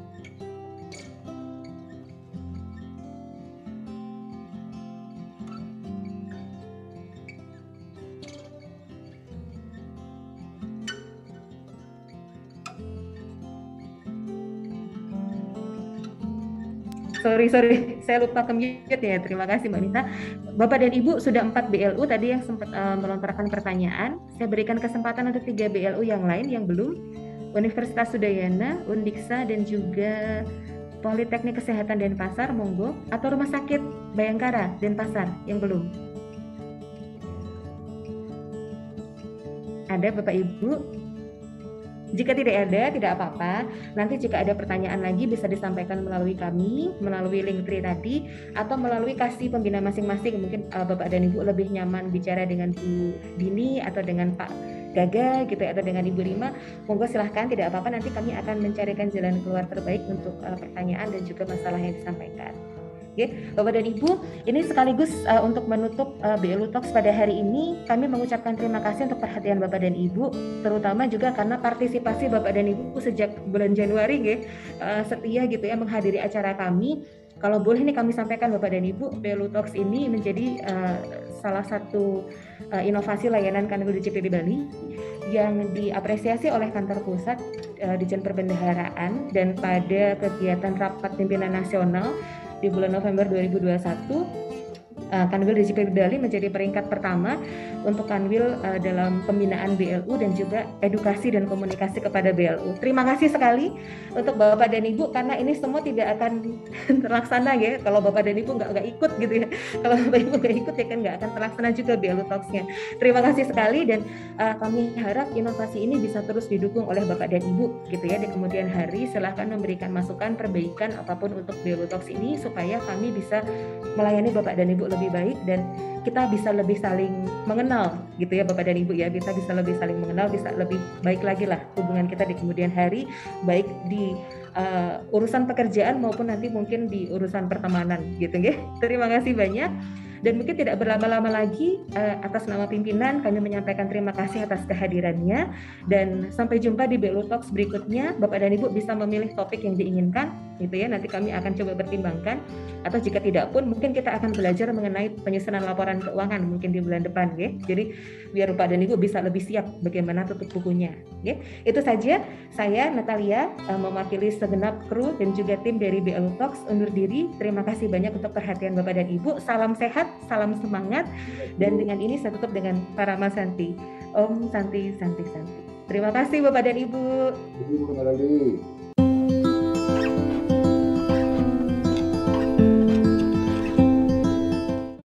Sorry sorry. Saya lupa ke ya. Terima kasih mbak Nita. Bapak dan ibu sudah empat BLU tadi yang sempat uh, melontarkan pertanyaan. Saya berikan kesempatan untuk tiga BLU yang lain yang belum. Universitas Sudayana Undiksa dan juga Politeknik Kesehatan Denpasar monggo. Atau Rumah Sakit Bayangkara Denpasar yang belum. Ada bapak ibu jika tidak ada, tidak apa-apa. Nanti jika ada pertanyaan lagi bisa disampaikan melalui kami, melalui link tree tadi, atau melalui kasih pembina masing-masing. Mungkin uh, Bapak dan Ibu lebih nyaman bicara dengan Bu Dini atau dengan Pak Gaga gitu ya, atau dengan Ibu Rima. Monggo silahkan, tidak apa-apa. Nanti kami akan mencarikan jalan keluar terbaik untuk uh, pertanyaan dan juga masalah yang disampaikan. Oke, Bapak dan Ibu, ini sekaligus uh, untuk menutup uh, BLU Talks pada hari ini, kami mengucapkan terima kasih untuk perhatian Bapak dan Ibu, terutama juga karena partisipasi Bapak dan Ibu sejak bulan Januari, ya, uh, setia gitu ya menghadiri acara kami. Kalau boleh nih kami sampaikan Bapak dan Ibu, BLU Talks ini menjadi uh, salah satu uh, inovasi layanan Kanwil DJPB Bali yang diapresiasi oleh kantor pusat uh, Dijen Perbendaharaan dan pada kegiatan rapat pimpinan nasional di bulan November 2021 uh, Kanwil DJP Bali menjadi peringkat pertama untuk Kanwil uh, dalam pembinaan BLU dan juga edukasi dan komunikasi kepada BLU. Terima kasih sekali untuk Bapak dan Ibu karena ini semua tidak akan terlaksana ya kalau Bapak dan Ibu nggak nggak ikut gitu ya. Kalau Bapak Ibu nggak ikut ya kan nggak akan terlaksana juga BLU Talks-nya. Terima kasih sekali dan uh, kami harap inovasi ini bisa terus didukung oleh Bapak dan Ibu gitu ya di kemudian hari silahkan memberikan masukan perbaikan apa pun untuk BLU Talks ini supaya kami bisa melayani Bapak dan Ibu Ibu lebih baik dan kita bisa lebih saling mengenal gitu ya Bapak dan Ibu ya. Kita bisa lebih saling mengenal bisa lebih baik lagi lah hubungan kita di kemudian hari baik di uh, urusan pekerjaan maupun nanti mungkin di urusan pertemanan gitu ya terima kasih banyak dan mungkin tidak berlama-lama lagi uh, atas nama pimpinan kami menyampaikan terima kasih atas kehadirannya dan sampai jumpa di BLU Talks berikutnya. Bapak dan Ibu bisa memilih topik yang diinginkan gitu ya. Nanti kami akan coba pertimbangkan atau jika tidak pun mungkin kita akan belajar mengenai penyusunan laporan keuangan mungkin di bulan depan ya. Jadi biar Bapak dan Ibu bisa lebih siap bagaimana tutup bukunya ya. Itu saja saya Natalia uh, mewakili segenap kru dan juga tim dari BLU Talks undur diri. Terima kasih banyak untuk perhatian Bapak dan Ibu. Salam sehat salam semangat dan dengan ini saya tutup dengan Parama Santi. Om Santi Santi Santi. Terima kasih Bapak dan Ibu. Ibu